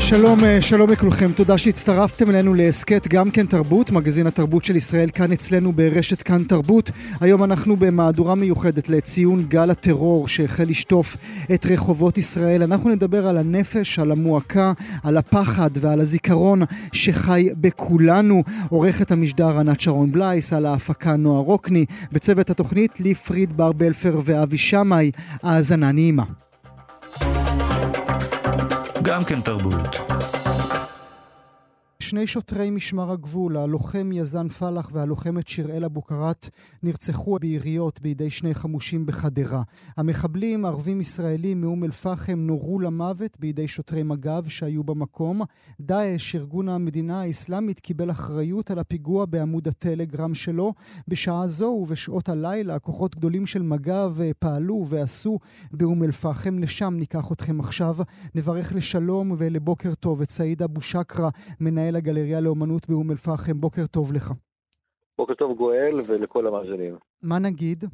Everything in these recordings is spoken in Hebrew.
שלום, אה, שלום לכולכם, תודה שהצטרפתם אלינו להסכת גם כן תרבות, מגזין התרבות של ישראל כאן אצלנו ברשת כאן תרבות. היום אנחנו במהדורה מיוחדת לציון גל הטרור שהחל לשטוף את רחובות ישראל. אנחנו נדבר על הנפש, על המועקה, על הפחד ועל הזיכרון שחי בכולנו. עורכת המשדר ענת שרון בלייס, על ההפקה נועה רוקני, בצוות התוכנית לי פריד בר בלפר ואבי שמאי. האזנה נעימה. גם כן תרבות. שני שוטרי משמר הגבול, הלוחם יזן פלח והלוחמת שיראל אבוקרט, נרצחו ביריות בידי שני חמושים בחדרה. המחבלים, ערבים ישראלים מאום אל-פחם, נורו למוות בידי שוטרי מג"ב שהיו במקום. דאעש, ארגון המדינה האסלאמית, קיבל אחריות על הפיגוע בעמוד הטלגרם שלו. בשעה זו ובשעות הלילה, כוחות גדולים של מג"ב אה, פעלו ועשו באום אל-פחם. לשם ניקח אתכם עכשיו. נברך לשלום ולבוקר טוב את סעיד אבו שקרה, מנהל הגלריה לאומנות באום אל-פחם. בוקר טוב לך. בוקר טוב גואל ולכל המאזינים. מה נגיד?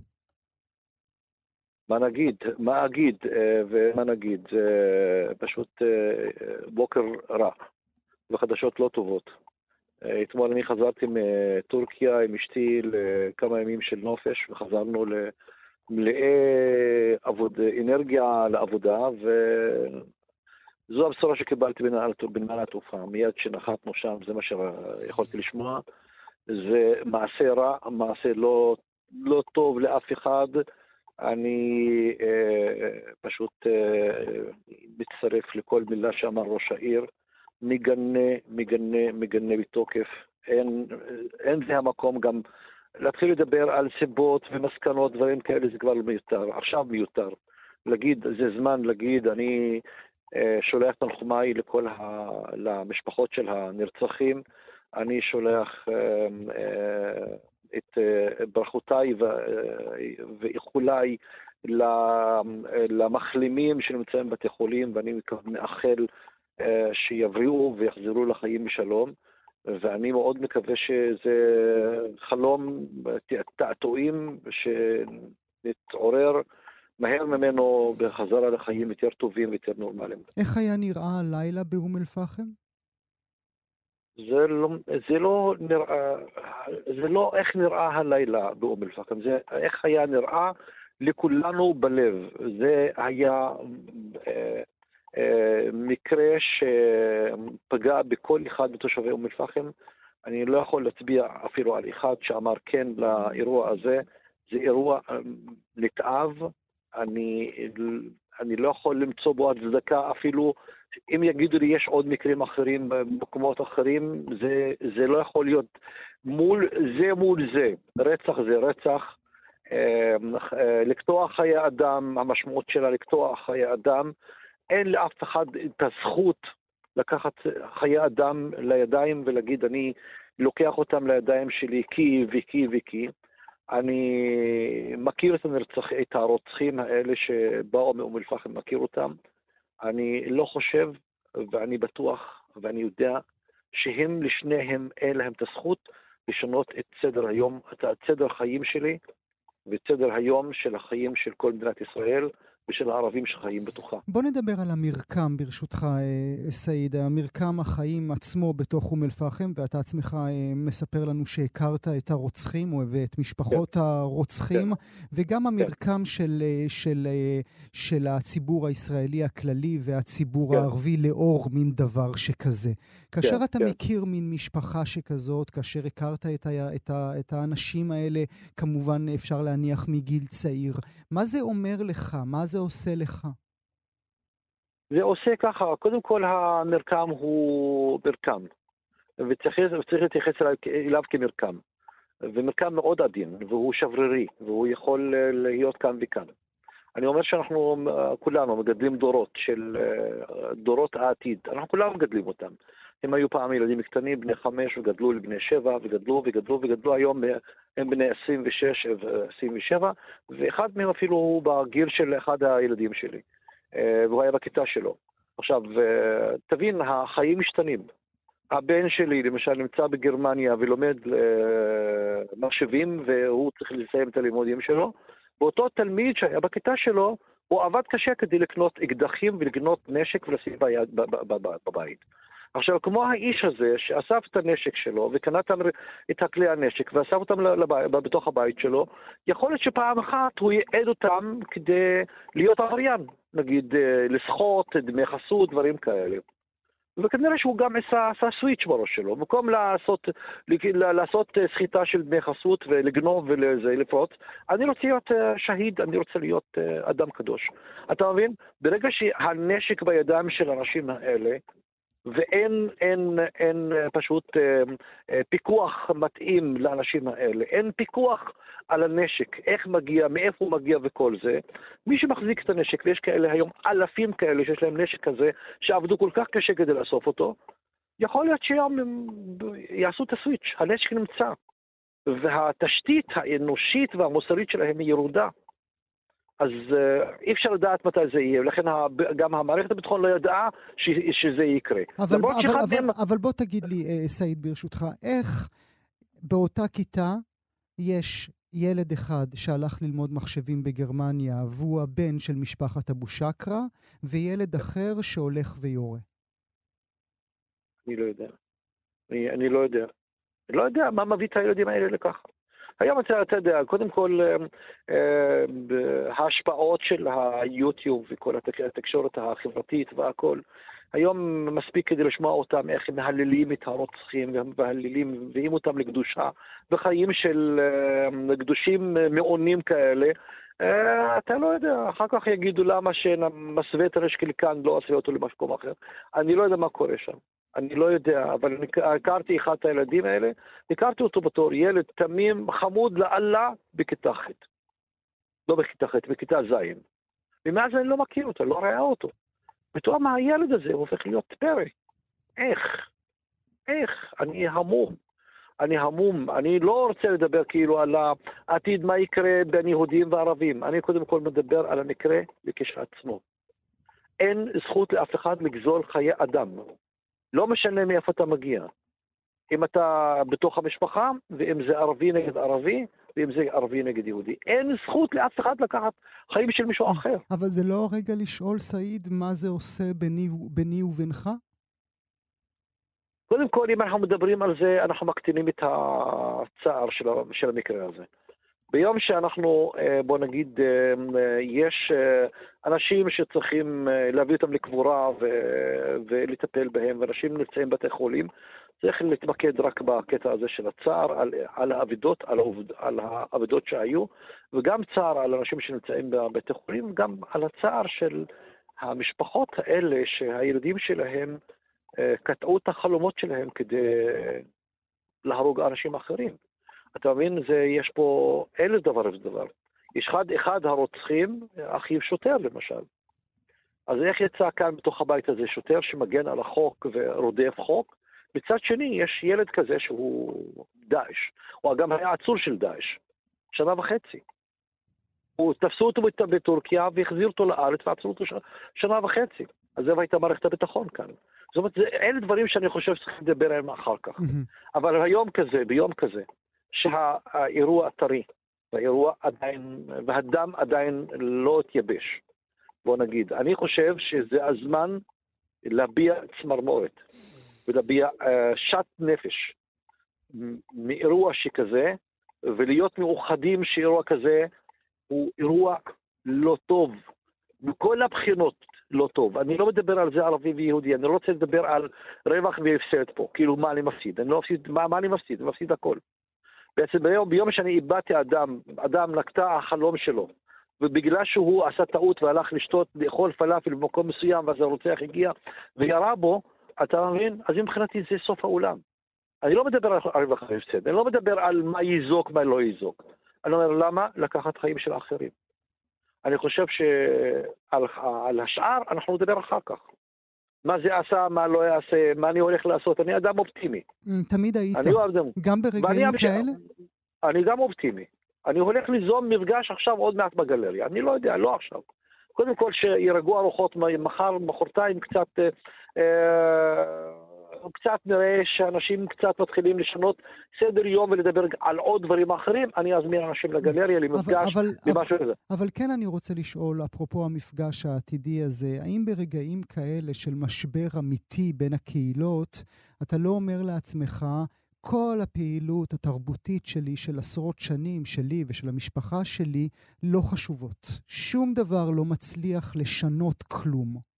מה נגיד? מה אגיד אה, ומה נגיד? זה פשוט אה, בוקר רע וחדשות לא טובות. אה, אתמול אני חזרתי מטורקיה עם אשתי לכמה ימים של נופש וחזרנו למלאי עבוד, אנרגיה לעבודה וזו הבשורה שקיבלתי בנמל התעופה. מיד כשנחתנו שם, זה מה שיכולתי לשמוע. זה מעשה רע, מעשה לא, לא טוב לאף אחד. אני אה, פשוט אה, מצטרף לכל מילה שאמר ראש העיר. מגנה, מגנה, מגנה בתוקף. אין, אין זה המקום גם להתחיל לדבר על סיבות ומסקנות, דברים כאלה, זה כבר מיותר. עכשיו מיותר. להגיד, זה זמן להגיד, אני שולח תנחומיי לכל ה... למשפחות של הנרצחים. אני שולח אה, אה, את ברכותיי ואיחוליי למחלימים שנמצאים בבתי חולים, ואני מאחל שיבריאו ויחזרו לחיים בשלום. ואני מאוד מקווה שזה חלום, תעתועים, שנתעורר מהר ממנו בחזרה לחיים יותר טובים ויותר נורמליים. איך היה נראה הלילה באום אל-פחם? זה לא, זה לא נראה, זה לא איך נראה הלילה באום אל-פחם, זה איך היה נראה לכולנו בלב. זה היה אה, אה, מקרה שפגע בכל אחד מתושבי אום אל-פחם. אני לא יכול להצביע אפילו על אחד שאמר כן לאירוע הזה. זה אירוע אה, נתעב, אני, אני לא יכול למצוא בו הצדקה אפילו אם יגידו לי יש עוד מקרים אחרים במקומות אחרים, זה, זה לא יכול להיות מול זה מול זה. רצח זה רצח. אה, לקטוע חיי אדם, המשמעות שלה לקטוע חיי אדם, אין לאף אחד את הזכות לקחת חיי אדם לידיים ולהגיד אני לוקח אותם לידיים שלי כי וכי וכי. אני מכיר את, הנרצח, את הרוצחים האלה שבאו מאום אל-פחם, מכיר אותם. אני לא חושב, ואני בטוח, ואני יודע, שהם לשניהם אין להם את הזכות לשנות את סדר היום, את סדר החיים שלי ואת סדר היום של החיים של כל מדינת ישראל. ושל הערבים שחיים בתוכה. בוא נדבר על המרקם, ברשותך, אה, סעיד. המרקם החיים עצמו בתוך אום אל-פחם, ואתה עצמך אה, מספר לנו שהכרת את הרוצחים ואת משפחות כן. הרוצחים, כן. וגם כן. המרקם כן. של, אה, של, של הציבור הישראלי הכללי והציבור כן. הערבי לאור מין דבר שכזה. כאשר כן, אתה כן. מכיר מין משפחה שכזאת, כאשר הכרת את, ה, את, ה, את האנשים האלה, כמובן אפשר להניח מגיל צעיר, מה זה אומר לך? מה זה... זה עושה לך? זה עושה ככה, קודם כל המרקם הוא מרקם, וצריך, להתייחס אליו כמרקם. ומרקם מאוד עדין, והוא שברירי, והוא יכול להיות כאן וכאן. אני אומר שאנחנו כולנו מגדלים דורות של דורות העתיד, אנחנו כולנו מגדלים אותם. הם היו פעם ילדים קטנים, בני חמש, וגדלו לבני שבע, וגדלו וגדלו וגדלו, היום הם בני 26 ו-27, ואחד מהם אפילו הוא בגיל של אחד הילדים שלי, והוא היה בכיתה שלו. עכשיו, תבין, החיים משתנים. הבן שלי, למשל, נמצא בגרמניה ולומד מחשבים, והוא צריך לסיים את הלימודים שלו. ואותו תלמיד שהיה בכיתה שלו, הוא עבד קשה כדי לקנות אקדחים ולקנות נשק ולשים בבית. עכשיו, כמו האיש הזה שאסף את הנשק שלו וקנה את הכלי הנשק ואסף אותם בתוך הבית שלו, יכול להיות שפעם אחת הוא ייעד אותם כדי להיות עבריין, נגיד אה, לסחוט, דמי חסות, דברים כאלה. וכנראה שהוא גם עשה, עשה סוויץ' בראש שלו. במקום לעשות, לעשות אה, סחיטה של דמי חסות ולגנוב ולפרוץ, אני רוצה להיות אה, שהיד, אני רוצה להיות אדם קדוש. אתה מבין? ברגע שהנשק בידיים של האנשים האלה, ואין אין, אין פשוט אה, אה, פיקוח מתאים לאנשים האלה, אין פיקוח על הנשק, איך מגיע, מאיפה הוא מגיע וכל זה. מי שמחזיק את הנשק, ויש כאלה היום אלפים כאלה שיש להם נשק כזה, שעבדו כל כך קשה כדי לאסוף אותו, יכול להיות שהיום הם יעשו את הסוויץ', הנשק נמצא. והתשתית האנושית והמוסרית שלהם היא ירודה. אז אה, אי אפשר לדעת מתי זה יהיה, ולכן גם המערכת הביטחון לא ידעה ש, שזה יקרה. אבל, אבל, אבל, אבל, אבל בוא תגיד לי, אה, סעיד, ברשותך, איך באותה כיתה יש ילד אחד שהלך ללמוד מחשבים בגרמניה והוא הבן של משפחת אבו שקרה, וילד אחר שהולך ויורה? אני לא יודע. אני, אני לא יודע. אני לא יודע מה מביא את הילדים האלה לככה. היום אתה, אתה יודע, קודם כל, אה, אה, ההשפעות של היוטיוב וכל התקשורת החברתית והכל, היום מספיק כדי לשמוע אותם איך הם מהללים את הרוצחים ומהללים, מביאים אותם לקדושה, וחיים של אה, קדושים מעונים כאלה. אתה לא יודע, אחר כך יגידו למה שמסווה את הרשקלקן לא עושה אותו למקום אחר. אני לא יודע מה קורה שם. אני לא יודע, אבל הכרתי אחד הילדים האלה, הכרתי אותו בתור ילד תמים, חמוד לאללה, בכיתה ח'. לא בכיתה ח', בכיתה ז'. ומאז אני לא מכיר אותו, לא רואה אותו. פתאום הילד הזה הופך להיות פרא. איך? איך? אני המום. אני המום. אני לא רוצה לדבר כאילו על העתיד, מה יקרה בין יהודים וערבים. אני קודם כל מדבר על המקרה כשלעצמו. אין זכות לאף אחד לגזול חיי אדם. לא משנה מאיפה אתה מגיע. אם אתה בתוך המשפחה, ואם זה ערבי נגד ערבי, ואם זה ערבי נגד יהודי. אין זכות לאף אחד לקחת חיים של מישהו אחר. אבל זה לא הרגע לשאול, סעיד, מה זה עושה ביני, ביני ובינך? קודם כל, אם אנחנו מדברים על זה, אנחנו מקטינים את הצער של, של המקרה הזה. ביום שאנחנו, אה, בוא נגיד, אה, יש אה, אנשים שצריכים להביא אותם לקבורה ולטפל בהם, ואנשים נמצאים בבתי חולים, צריך להתמקד רק בקטע הזה של הצער, על, על האבדות, על, העובד, על האבדות שהיו, וגם צער על אנשים שנמצאים בבתי חולים, גם על הצער של המשפחות האלה שהילדים שלהם קטעו את החלומות שלהם כדי להרוג אנשים אחרים. אתה מבין, זה, יש פה אלף דבר ודבר. יש אחד, אחד הרוצחים, אחיו שוטר למשל. אז איך יצא כאן בתוך הבית הזה שוטר שמגן על החוק ורודף חוק? מצד שני, יש ילד כזה שהוא דאעש. הוא גם היה עצור של דאעש, שנה וחצי. הוא תפסו אותו בטורקיה והחזיר אותו לארץ ועצרו אותו שנה וחצי. אז זו הייתה מערכת הביטחון כאן. זאת אומרת, אלה דברים שאני חושב שצריך לדבר עליהם אחר כך. אבל היום כזה, ביום כזה, שהאירוע טרי, והאירוע עדיין, והדם עדיין לא התייבש. בוא נגיד. אני חושב שזה הזמן להביע צמרמורת ולהביע uh, שאט נפש מאירוע שכזה, ולהיות מאוחדים שאירוע כזה הוא אירוע לא טוב, מכל הבחינות לא טוב. אני לא מדבר על זה ערבי ויהודי, אני לא רוצה לדבר על רווח והפסד פה, כאילו מה אני מפסיד. אני לא מפסיד, מה, מה אני מפסיד? אני מפסיד הכל. בעצם ביום, ביום שאני איבדתי אדם, אדם נקטע החלום שלו, ובגלל שהוא עשה טעות והלך לשתות, לאכול פלאפל במקום מסוים, ואז הרוצח הגיע וירה בו, אתה מבין? אז מבחינתי זה סוף העולם. אני לא מדבר על רווח והפסד, אני לא מדבר על מה יזוק, מה לא יזוק. אני אומר, למה לקחת חיים של אחרים? אני חושב שעל השאר אנחנו נדבר אחר כך. מה זה עשה, מה לא יעשה, מה אני הולך לעשות. אני אדם אופטימי. תמיד היית. אני אוהב אדם. גם ברגעים כאלה? אני גם אופטימי. אני הולך ליזום מפגש עכשיו עוד מעט בגלריה. אני לא יודע, לא עכשיו. קודם כל שירגעו הרוחות מחר, מחרתיים קצת... אה, אה, קצת נראה שאנשים קצת מתחילים לשנות סדר יום ולדבר על עוד דברים אחרים, אני אזמין אנשים לגלריה, למפגש, למשהו כזה. אבל כן אני רוצה לשאול, אפרופו המפגש העתידי הזה, האם ברגעים כאלה של משבר אמיתי בין הקהילות, אתה לא אומר לעצמך, כל הפעילות התרבותית שלי של עשרות שנים, שלי ושל המשפחה שלי, לא חשובות. שום דבר לא מצליח לשנות כלום.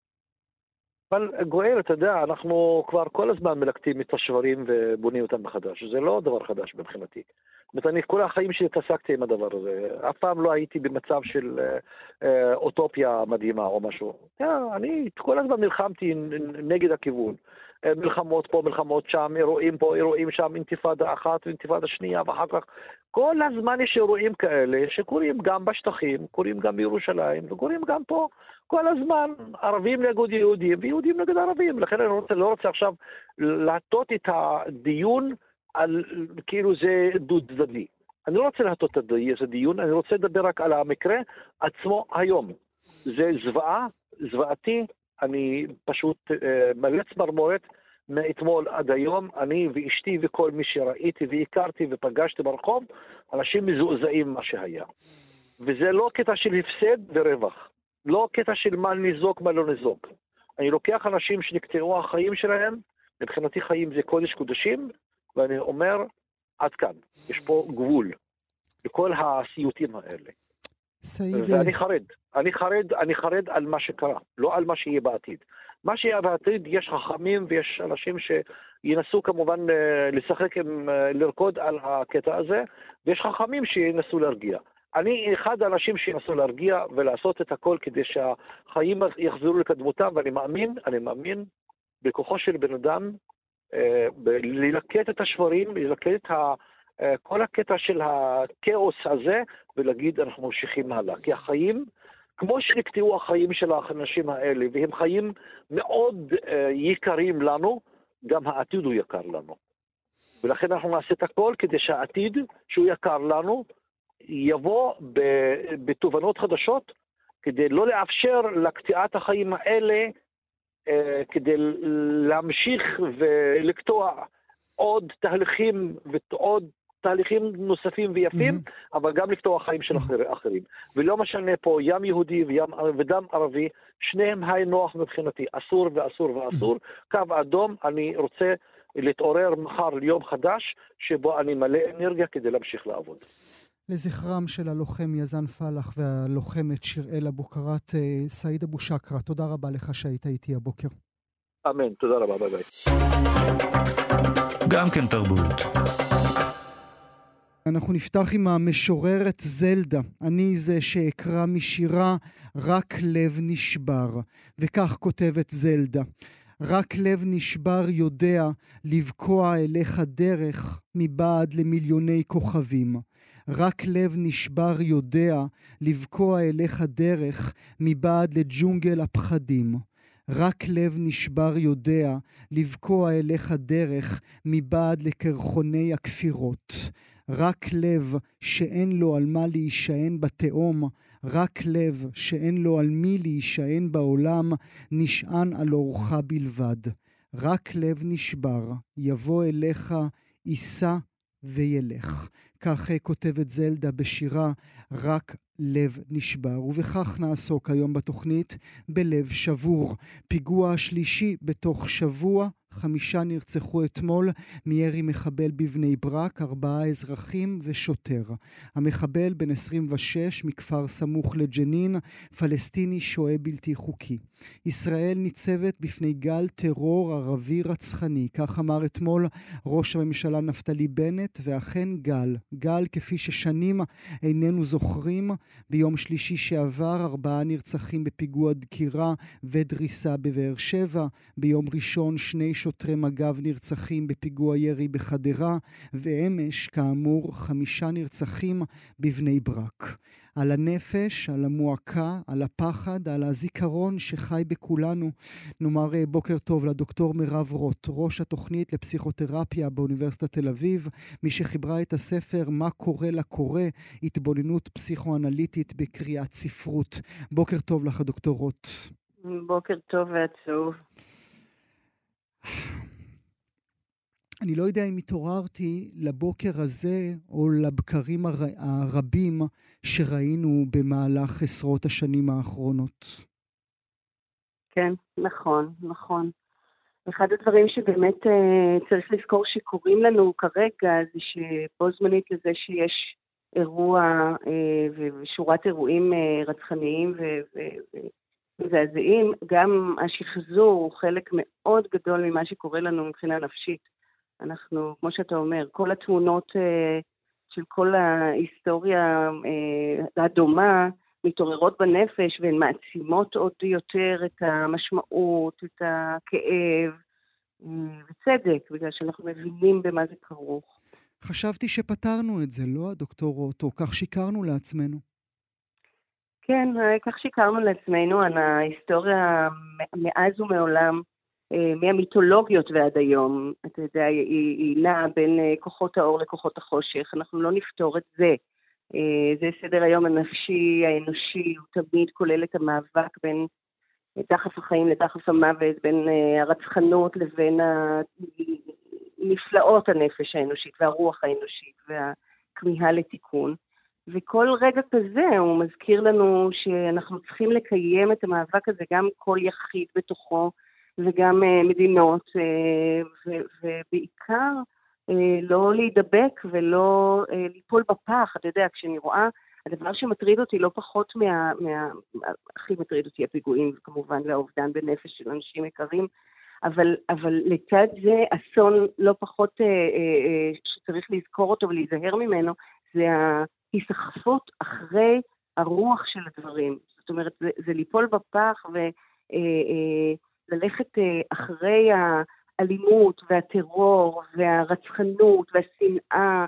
אבל גואל, אתה יודע, אנחנו כבר כל הזמן מלקטים את השברים ובונים אותם מחדש. זה לא דבר חדש מבחינתי. זאת אומרת, אני כל החיים שלי התעסקתי עם הדבר הזה. אף פעם לא הייתי במצב של אה, אה, אוטופיה מדהימה או משהו. אה, אני כל הזמן נלחמתי נגד הכיוון. אה, מלחמות פה, מלחמות שם, אירועים פה, אירועים שם, אינתיפאדה אחת ואינתיפאדה שנייה, ואחר כך כל הזמן יש אירועים כאלה שקורים גם בשטחים, קורים גם בירושלים, וקורים גם פה כל הזמן, ערבים נגד יהודים ויהודים נגד ערבים. לכן אני רוצה, לא רוצה עכשיו להטות את הדיון על כאילו זה דו-צדדי. אני לא רוצה להטות את הדיון, אני רוצה לדבר רק על המקרה עצמו היום. זה זוועה, זוועתי, אני פשוט אה, מלא צמרמורת מאתמול עד היום, אני ואשתי וכל מי שראיתי והכרתי ופגשתי ברחוב, אנשים מזועזעים ממה שהיה. וזה לא קטע של הפסד ורווח, לא קטע של מה ניזוק, מה לא ניזוק. אני לוקח אנשים שנקטעו החיים שלהם, מבחינתי חיים זה קודש קודשים, ואני אומר, עד כאן, יש פה גבול לכל הסיוטים האלה. סעיד... ואני חרד, אני חרד, אני חרד על מה שקרה, לא על מה שיהיה בעתיד. מה שיהיה בעתיד, יש חכמים ויש אנשים שינסו כמובן אה, לשחק עם, אה, לרקוד על הקטע הזה, ויש חכמים שינסו להרגיע. אני אחד האנשים שינסו להרגיע ולעשות את הכל כדי שהחיים יחזרו לקדמותם, ואני מאמין, אני מאמין בכוחו של בן אדם אה, ללקט את השברים, ללקט את ה... כל הקטע של הכאוס הזה, ולהגיד אנחנו ממשיכים הלאה. כי החיים, כמו שנקטעו החיים של האנשים האלה, והם חיים מאוד אה, יקרים לנו, גם העתיד הוא יקר לנו. ולכן אנחנו נעשה את הכל כדי שהעתיד, שהוא יקר לנו, יבוא בתובנות חדשות, כדי לא לאפשר לקטיעת החיים האלה, אה, כדי להמשיך ולקטוע עוד תהליכים ועוד תהליכים נוספים ויפים, mm-hmm. אבל גם לפתוח חיים של mm-hmm. אחרים. ולא משנה פה ים יהודי וים, ודם ערבי, שניהם היי נוח מבחינתי, אסור ואסור ואסור. Mm-hmm. קו אדום, אני רוצה להתעורר מחר ליום חדש, שבו אני מלא אנרגיה כדי להמשיך לעבוד. לזכרם של הלוחם יזן פלח והלוחמת שיראל אבוקרת, אה, סעיד אבו שקרה, תודה רבה לך שהיית איתי הבוקר. אמן, תודה רבה, ביי ביי. גם כן תרבות. אנחנו נפתח עם המשוררת זלדה. אני זה שאקרא משירה רק לב נשבר. וכך כותבת זלדה: רק לב נשבר יודע לבקוע אליך דרך מבעד למיליוני כוכבים. רק לב נשבר יודע לבקוע אליך דרך מבעד לג'ונגל הפחדים. רק לב נשבר יודע לבקוע אליך דרך מבעד לקרחוני הכפירות. רק לב שאין לו על מה להישען בתהום, רק לב שאין לו על מי להישען בעולם, נשען על אורך בלבד. רק לב נשבר, יבוא אליך, יישא וילך. כך כותבת זלדה בשירה "רק לב נשבר". ובכך נעסוק היום בתוכנית בלב שבור. פיגוע שלישי בתוך שבוע חמישה נרצחו אתמול מירי מחבל בבני ברק, ארבעה אזרחים ושוטר. המחבל, בן 26, מכפר סמוך לג'נין, פלסטיני שוהה בלתי חוקי. ישראל ניצבת בפני גל טרור ערבי רצחני, כך אמר אתמול ראש הממשלה נפתלי בנט, ואכן גל. גל כפי ששנים איננו זוכרים. ביום שלישי שעבר ארבעה נרצחים בפיגוע דקירה ודריסה בבאר שבע. ביום ראשון שני שוטרי מג"ב נרצחים בפיגוע ירי בחדרה, ואמש, כאמור, חמישה נרצחים בבני ברק. על הנפש, על המועקה, על הפחד, על הזיכרון שחי בכולנו. נאמר אה, בוקר טוב לדוקטור מירב רוט, ראש התוכנית לפסיכותרפיה באוניברסיטת תל אביב, מי שחיברה את הספר "מה קורה לקורא", התבוננות פסיכואנליטית בקריאת ספרות. בוקר טוב לך, דוקטור רוט. בוקר טוב ועצוב. אני לא יודע אם התעוררתי לבוקר הזה או לבקרים הר... הרבים שראינו במהלך עשרות השנים האחרונות. כן, נכון, נכון. אחד הדברים שבאמת uh, צריך לזכור שקורים לנו כרגע זה שבו זמנית לזה שיש אירוע uh, ושורת אירועים uh, רצחניים ומזעזעים, גם השחזור הוא חלק מאוד גדול ממה שקורה לנו מבחינה נפשית. אנחנו, כמו שאתה אומר, כל התמונות אה, של כל ההיסטוריה אה, הדומה מתעוררות בנפש והן מעצימות עוד יותר את המשמעות, את הכאב, בצדק, בגלל שאנחנו מבינים במה זה כרוך. חשבתי שפתרנו את זה, לא, הדוקטור רוטו? כך שיקרנו לעצמנו. כן, כך שיקרנו לעצמנו, ההיסטוריה מאז ומעולם אה, מהמיתולוגיות ועד היום, אתה יודע, היא, נעה בין אה, כוחות האור לכוחות החושך, אנחנו לא נפתור את זה. אה, זה סדר היום הנפשי, האנושי, הוא תמיד כולל את המאבק בין דחף החיים לדחף המוות, בין הרצחנות לבין נפלאות הנפש האנושית והרוח האנושית והכמיהה לתיקון. וכל רגע כזה הוא מזכיר לנו שאנחנו צריכים לקיים את המאבק הזה, גם כל יחיד בתוכו, וגם אה, מדינות, אה, ובעיקר אה, לא להידבק ולא ליפול בפח. אתה יודע, כשאני רואה, הדבר שמטריד אותי לא פחות מה... מה הכי מטריד אותי הפיגועים, כמובן, והאובדן בנפש של אנשים יקרים, אבל, אבל לצד זה אסון לא פחות אה, אה, שצריך לזכור אותו ולהיזהר ממנו, זה ההיסחפות אחרי הרוח של הדברים. זאת אומרת, זה, זה ליפול בפח ו... אה, אה, אה, אחרי האלימות והטרור והרצחנות והשנאה,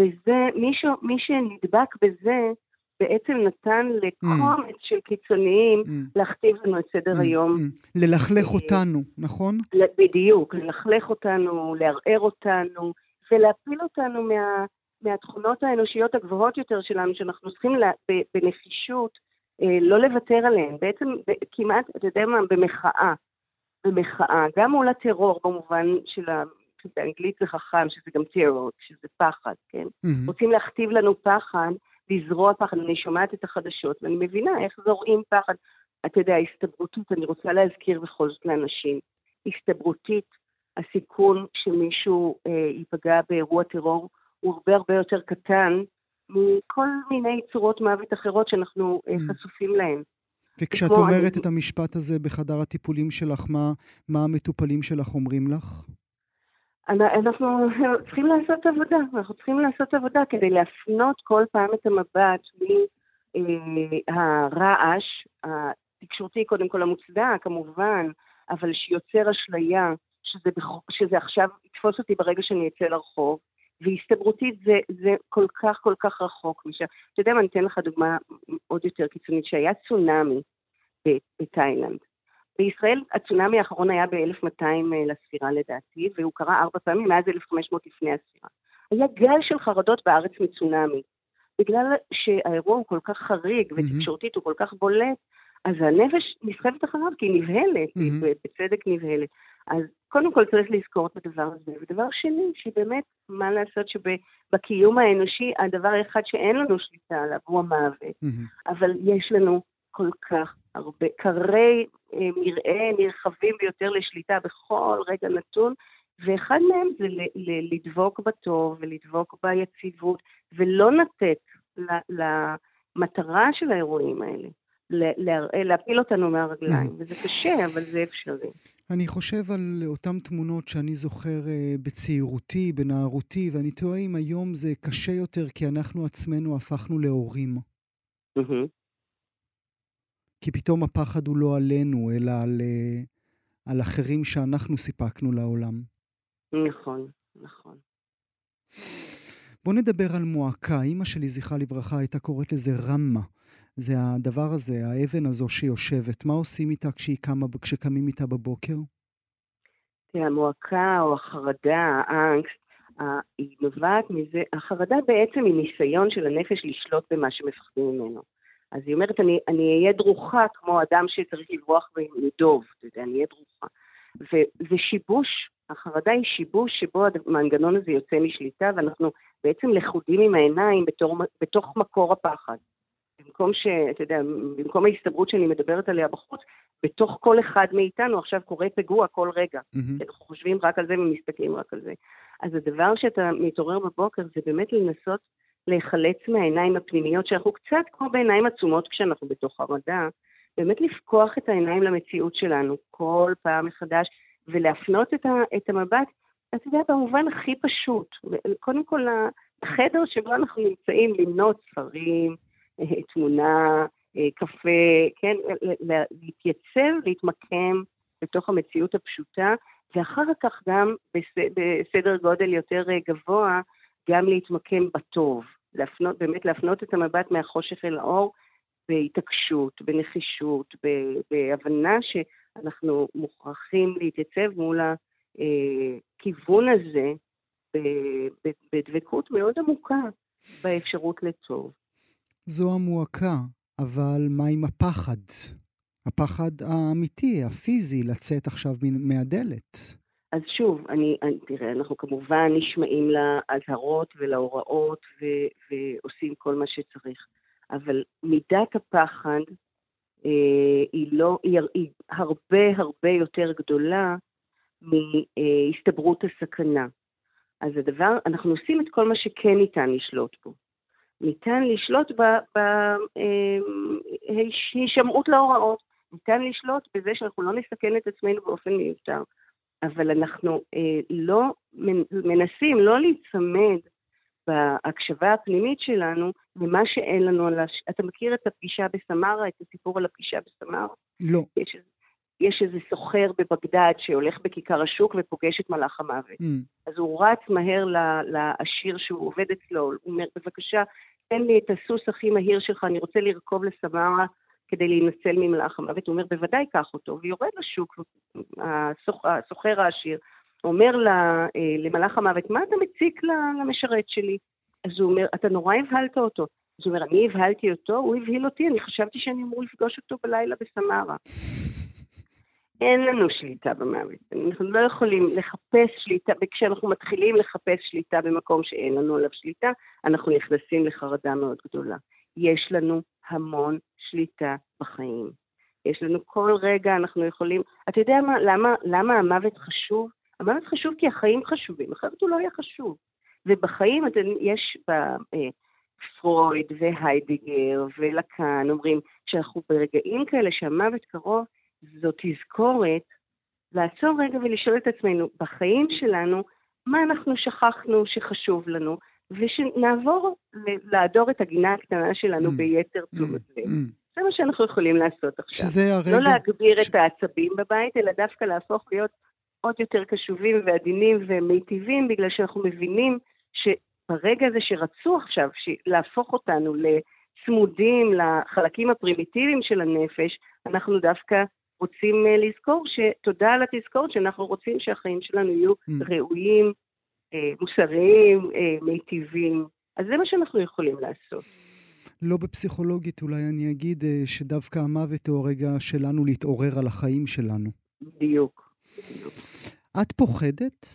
בזה, מי, ש, מי שנדבק בזה, בעצם נתן לקומץ mm. של קיצוניים mm. להכתיב לנו את סדר mm. היום. Mm. ללכלך אה, אותנו, נכון? בדיוק, ללכלך אותנו, לערער אותנו, ולהפיל אותנו מה, מהתכונות האנושיות הגבוהות יותר שלנו, שאנחנו צריכים לה, בנחישות אה, לא לוותר עליהן. בעצם כמעט, אתה יודע מה, במחאה. במחאה, גם מול הטרור במובן של ה... באנגלית זה חכם, שזה גם טרור, שזה פחד, כן? Mm-hmm. רוצים להכתיב לנו פחד, לזרוע פחד. אני שומעת את החדשות ואני מבינה איך זורעים פחד. אתה יודע, הסתברותית, אני רוצה להזכיר בכל זאת לאנשים, הסתברותית, הסיכון שמישהו אה, ייפגע באירוע טרור הוא הרבה הרבה יותר קטן מכל מיני צורות מוות אחרות שאנחנו אה, mm-hmm. חשופים להן. וכשאת אומרת אני... את המשפט הזה בחדר הטיפולים שלך, מה, מה המטופלים שלך אומרים לך? אנחנו צריכים לעשות עבודה, אנחנו צריכים לעשות עבודה כדי להפנות כל פעם את המבט מהרעש, התקשורתי קודם כל המוצדק, כמובן, אבל שיוצר אשליה, שזה. שזה עכשיו יתפוס אותי ברגע שאני אצא לרחוב, והסתברותית זה, זה כל כך כל כך רחוק משם. אתה יודע מה, אני אתן לך דוגמה עוד יותר קיצונית, שהיה צונאמי בתאילנד. בישראל הצונאמי האחרון היה ב-1200 אה, לספירה לדעתי, והוא קרה ארבע פעמים מאז 1500 לפני הספירה. היה גל של חרדות בארץ מצונאמי. בגלל שהאירוע הוא כל כך חריג ותקשורתית הוא כל כך בולט, אז הנפש נסחבת אחריו כי היא נבהלת, mm-hmm. היא בצדק נבהלת. אז קודם כל צריך לזכור את הדבר הזה. ודבר שני, שבאמת, מה לעשות שבקיום האנושי, הדבר האחד שאין לנו שליטה עליו הוא המוות. Mm-hmm. אבל יש לנו כל כך הרבה, קרי אה, מרעה נרחבים ביותר לשליטה בכל רגע נתון, ואחד מהם זה לדבוק בטוב ולדבוק ביציבות, ולא לתת למטרה של האירועים האלה. להפיל אותנו מהרגליים, וזה קשה, אבל זה אפשרי. אני חושב על אותן תמונות שאני זוכר אה, בצעירותי, בנערותי, ואני תוהה אם היום זה קשה יותר כי אנחנו עצמנו הפכנו להורים. כי פתאום הפחד הוא לא עלינו, אלא על, אה, על אחרים שאנחנו סיפקנו לעולם. נכון, נכון. בוא נדבר על מועקה. אימא שלי, זכרה לברכה, הייתה קוראת לזה רמה. זה הדבר הזה, האבן הזו שיושבת. מה עושים איתה קמה, כשקמים איתה בבוקר? תראה, המועקה או החרדה, האנגסט, היא נובעת מזה, החרדה בעצם היא ניסיון של הנפש לשלוט במה שמפחדים ממנו. אז היא אומרת, אני, אני אהיה דרוכה כמו אדם שצריך לברוח מדוב, אני אהיה דרוכה. וזה שיבוש, החרדה היא שיבוש שבו המנגנון הזה יוצא משליטה, ואנחנו בעצם לכודים עם העיניים בתור, בתוך מקור הפחד. במקום ש... אתה יודע, במקום ההסתברות שאני מדברת עליה בחוץ, בתוך כל אחד מאיתנו עכשיו קורה פיגוע כל רגע. Mm-hmm. אנחנו חושבים רק על זה ומסתכלים רק על זה. אז הדבר שאתה מתעורר בבוקר זה באמת לנסות להיחלץ מהעיניים הפנימיות, שאנחנו קצת כמו בעיניים עצומות כשאנחנו בתוך הרדע, באמת לפקוח את העיניים למציאות שלנו כל פעם מחדש, ולהפנות את, ה, את המבט, אתה יודע, במובן הכי פשוט. קודם כל, החדר שבו אנחנו נמצאים, למנות ספרים, תמונה, אה, קפה, כן, להתייצב, להתמקם בתוך המציאות הפשוטה, ואחר כך גם בסדר גודל יותר אה, גבוה, גם להתמקם בטוב. להפנות, באמת להפנות את המבט מהחושך אל האור בהתעקשות, בנחישות, בהבנה שאנחנו מוכרחים להתייצב מול הכיוון הזה בדבקות מאוד עמוקה באפשרות לטוב. זו המועקה, אבל מה עם הפחד? הפחד האמיתי, הפיזי, לצאת עכשיו מהדלת. אז שוב, אני, אני, תראה, אנחנו כמובן נשמעים לאזהרות ולהוראות ו, ועושים כל מה שצריך, אבל מידת הפחד אה, היא, לא, היא, היא הרבה הרבה יותר גדולה מהסתברות הסכנה. אז הדבר, אנחנו עושים את כל מה שכן ניתן לשלוט בו. ניתן לשלוט בהישמעות אה, להוראות, ניתן לשלוט בזה שאנחנו לא נסכן את עצמנו באופן מיותר. אבל אנחנו אה, לא מנסים לא להיצמד בהקשבה הפנימית שלנו למה שאין לנו על הש... אתה מכיר את הפגישה בסמרה, את הסיפור על הפגישה בסמרה? לא. יש, יש איזה סוחר בבגדד שהולך בכיכר השוק ופוגש את מלאך המוות. Mm. אז הוא רץ מהר לעשיר שהוא עובד אצלו, הוא אומר, בבקשה, תן לי את הסוס הכי מהיר שלך, אני רוצה לרכוב לסמרה כדי להינצל ממלאך המוות. הוא אומר, בוודאי קח אותו, ויורד לשוק, הסוחר העשיר, אומר אה, למלאך המוות, מה אתה מציק למשרת שלי? אז הוא אומר, אתה נורא הבהלת אותו. אז הוא אומר, אני הבהלתי אותו, הוא הבהיל אותי, אני חשבתי שאני אמור לפגוש אותו בלילה בסמרה. אין לנו שליטה במוות. אנחנו לא יכולים לחפש שליטה, וכשאנחנו מתחילים לחפש שליטה במקום שאין לנו עליו שליטה, אנחנו נכנסים לחרדה מאוד גדולה. יש לנו המון שליטה בחיים. יש לנו כל רגע, אנחנו יכולים... אתה יודע מה, למה, למה המוות חשוב? המוות חשוב כי החיים חשובים, אחרת הוא לא יהיה חשוב. ובחיים יש בפרויד אה, והיידיגר ולקאן אומרים שאנחנו ברגעים כאלה שהמוות קרוב, זו תזכורת לעצור רגע ולשאול את עצמנו, בחיים שלנו, מה אנחנו שכחנו שחשוב לנו, ושנעבור לעדור את הגינה הקטנה שלנו mm. ביתר mm. תשומת לב. Mm. זה מה שאנחנו יכולים לעשות עכשיו. שזה הרגע... לא להגביר ש... את העצבים בבית, אלא דווקא להפוך להיות עוד יותר קשובים ועדינים ומיטיבים, בגלל שאנחנו מבינים שברגע הזה שרצו עכשיו להפוך אותנו לצמודים לחלקים הפרימיטיביים של הנפש, אנחנו דווקא רוצים אה, לזכור שתודה על התזכורת שאנחנו רוצים שהחיים שלנו יהיו mm. ראויים, אה, מוסריים, אה, מיטיבים. אז זה מה שאנחנו יכולים לעשות. לא בפסיכולוגית, אולי אני אגיד שדווקא המוות הוא הרגע שלנו להתעורר על החיים שלנו. בדיוק. את פוחדת?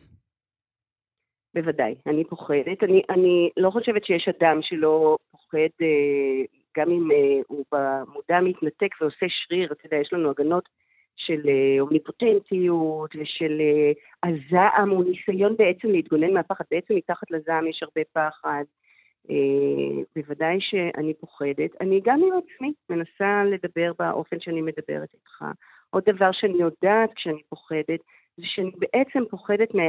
בוודאי, אני פוחדת. אני, אני לא חושבת שיש אדם שלא פוחד, גם אם הוא במודע מתנתק ועושה שריר, אתה יודע, יש לנו הגנות של אה, אומניפוטנטיות ושל אה, הזעם, הוא ניסיון בעצם להתגונן מהפחד. בעצם מתחת לזעם יש הרבה פחד. אה, בוודאי שאני פוחדת. אני גם עם עצמי מנסה לדבר באופן שאני מדברת איתך. עוד דבר שאני יודעת כשאני פוחדת, זה שאני בעצם פוחדת, מה,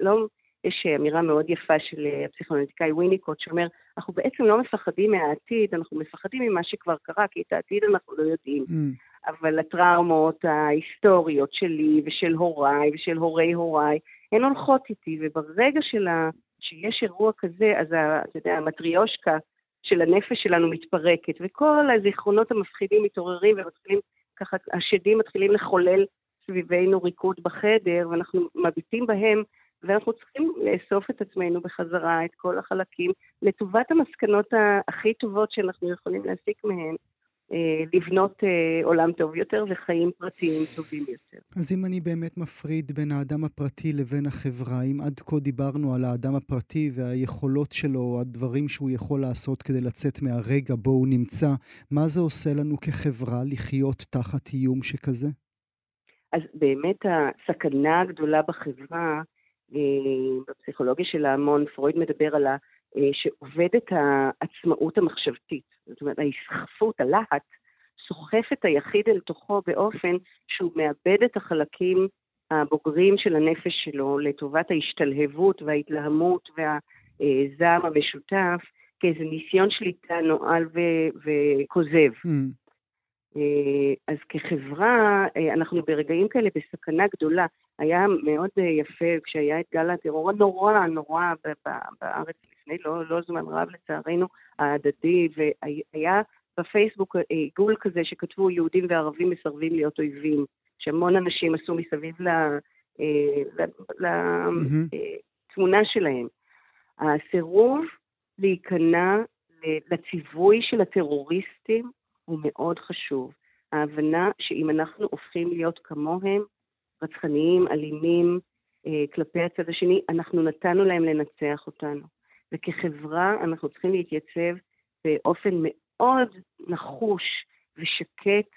לא, יש אמירה מאוד יפה של הפסיכונליטיקאי וויניקוט, שאומר, אנחנו בעצם לא מפחדים מהעתיד, אנחנו מפחדים ממה שכבר קרה, כי את העתיד אנחנו לא יודעים. Mm. אבל הטראומות ההיסטוריות שלי ושל הוריי ושל הורי הוריי, הן הולכות איתי, וברגע שלה, שיש אירוע כזה, אז אתה יודע, המטריושקה של הנפש שלנו מתפרקת, וכל הזיכרונות המפחידים מתעוררים ומתחילים, ככה השדים מתחילים לחולל סביבנו ריקוד בחדר, ואנחנו מביטים בהם, ואנחנו צריכים לאסוף את עצמנו בחזרה, את כל החלקים, לטובת המסקנות הכי טובות שאנחנו יכולים להסיק מהן, אה, לבנות אה, עולם טוב יותר וחיים פרטיים טובים יותר. אז אם אני באמת מפריד בין האדם הפרטי לבין החברה, אם עד כה דיברנו על האדם הפרטי והיכולות שלו, הדברים שהוא יכול לעשות כדי לצאת מהרגע בו הוא נמצא, מה זה עושה לנו כחברה לחיות תחת איום שכזה? אז באמת הסכנה הגדולה בחברה, בפסיכולוגיה של ההמון, פרויד מדבר על ה... שעובדת העצמאות המחשבתית. זאת אומרת, ההסחפות, הלהט, סוחף את היחיד אל תוכו באופן שהוא מאבד את החלקים הבוגרים של הנפש שלו לטובת ההשתלהבות וההתלהמות והזעם המשותף כאיזה ניסיון שליטה נואל ו- וכוזב. Mm. אז כחברה, אה, אנחנו ברגעים כאלה בסכנה גדולה. היה מאוד אה, יפה כשהיה את גל הטרור הנורא נורא בארץ לפני לא, לא זמן רב לצערנו, ההדדי, והיה בפייסבוק עיגול כזה שכתבו יהודים וערבים מסרבים להיות אויבים, שהמון אנשים עשו מסביב לתמונה mm-hmm. שלהם. הסירוב להיכנע לציווי של הטרוריסטים הוא מאוד חשוב. ההבנה שאם אנחנו הופכים להיות כמוהם, רצחניים, אלימים, אה, כלפי הצד השני, אנחנו נתנו להם לנצח אותנו. וכחברה אנחנו צריכים להתייצב באופן מאוד נחוש ושקט,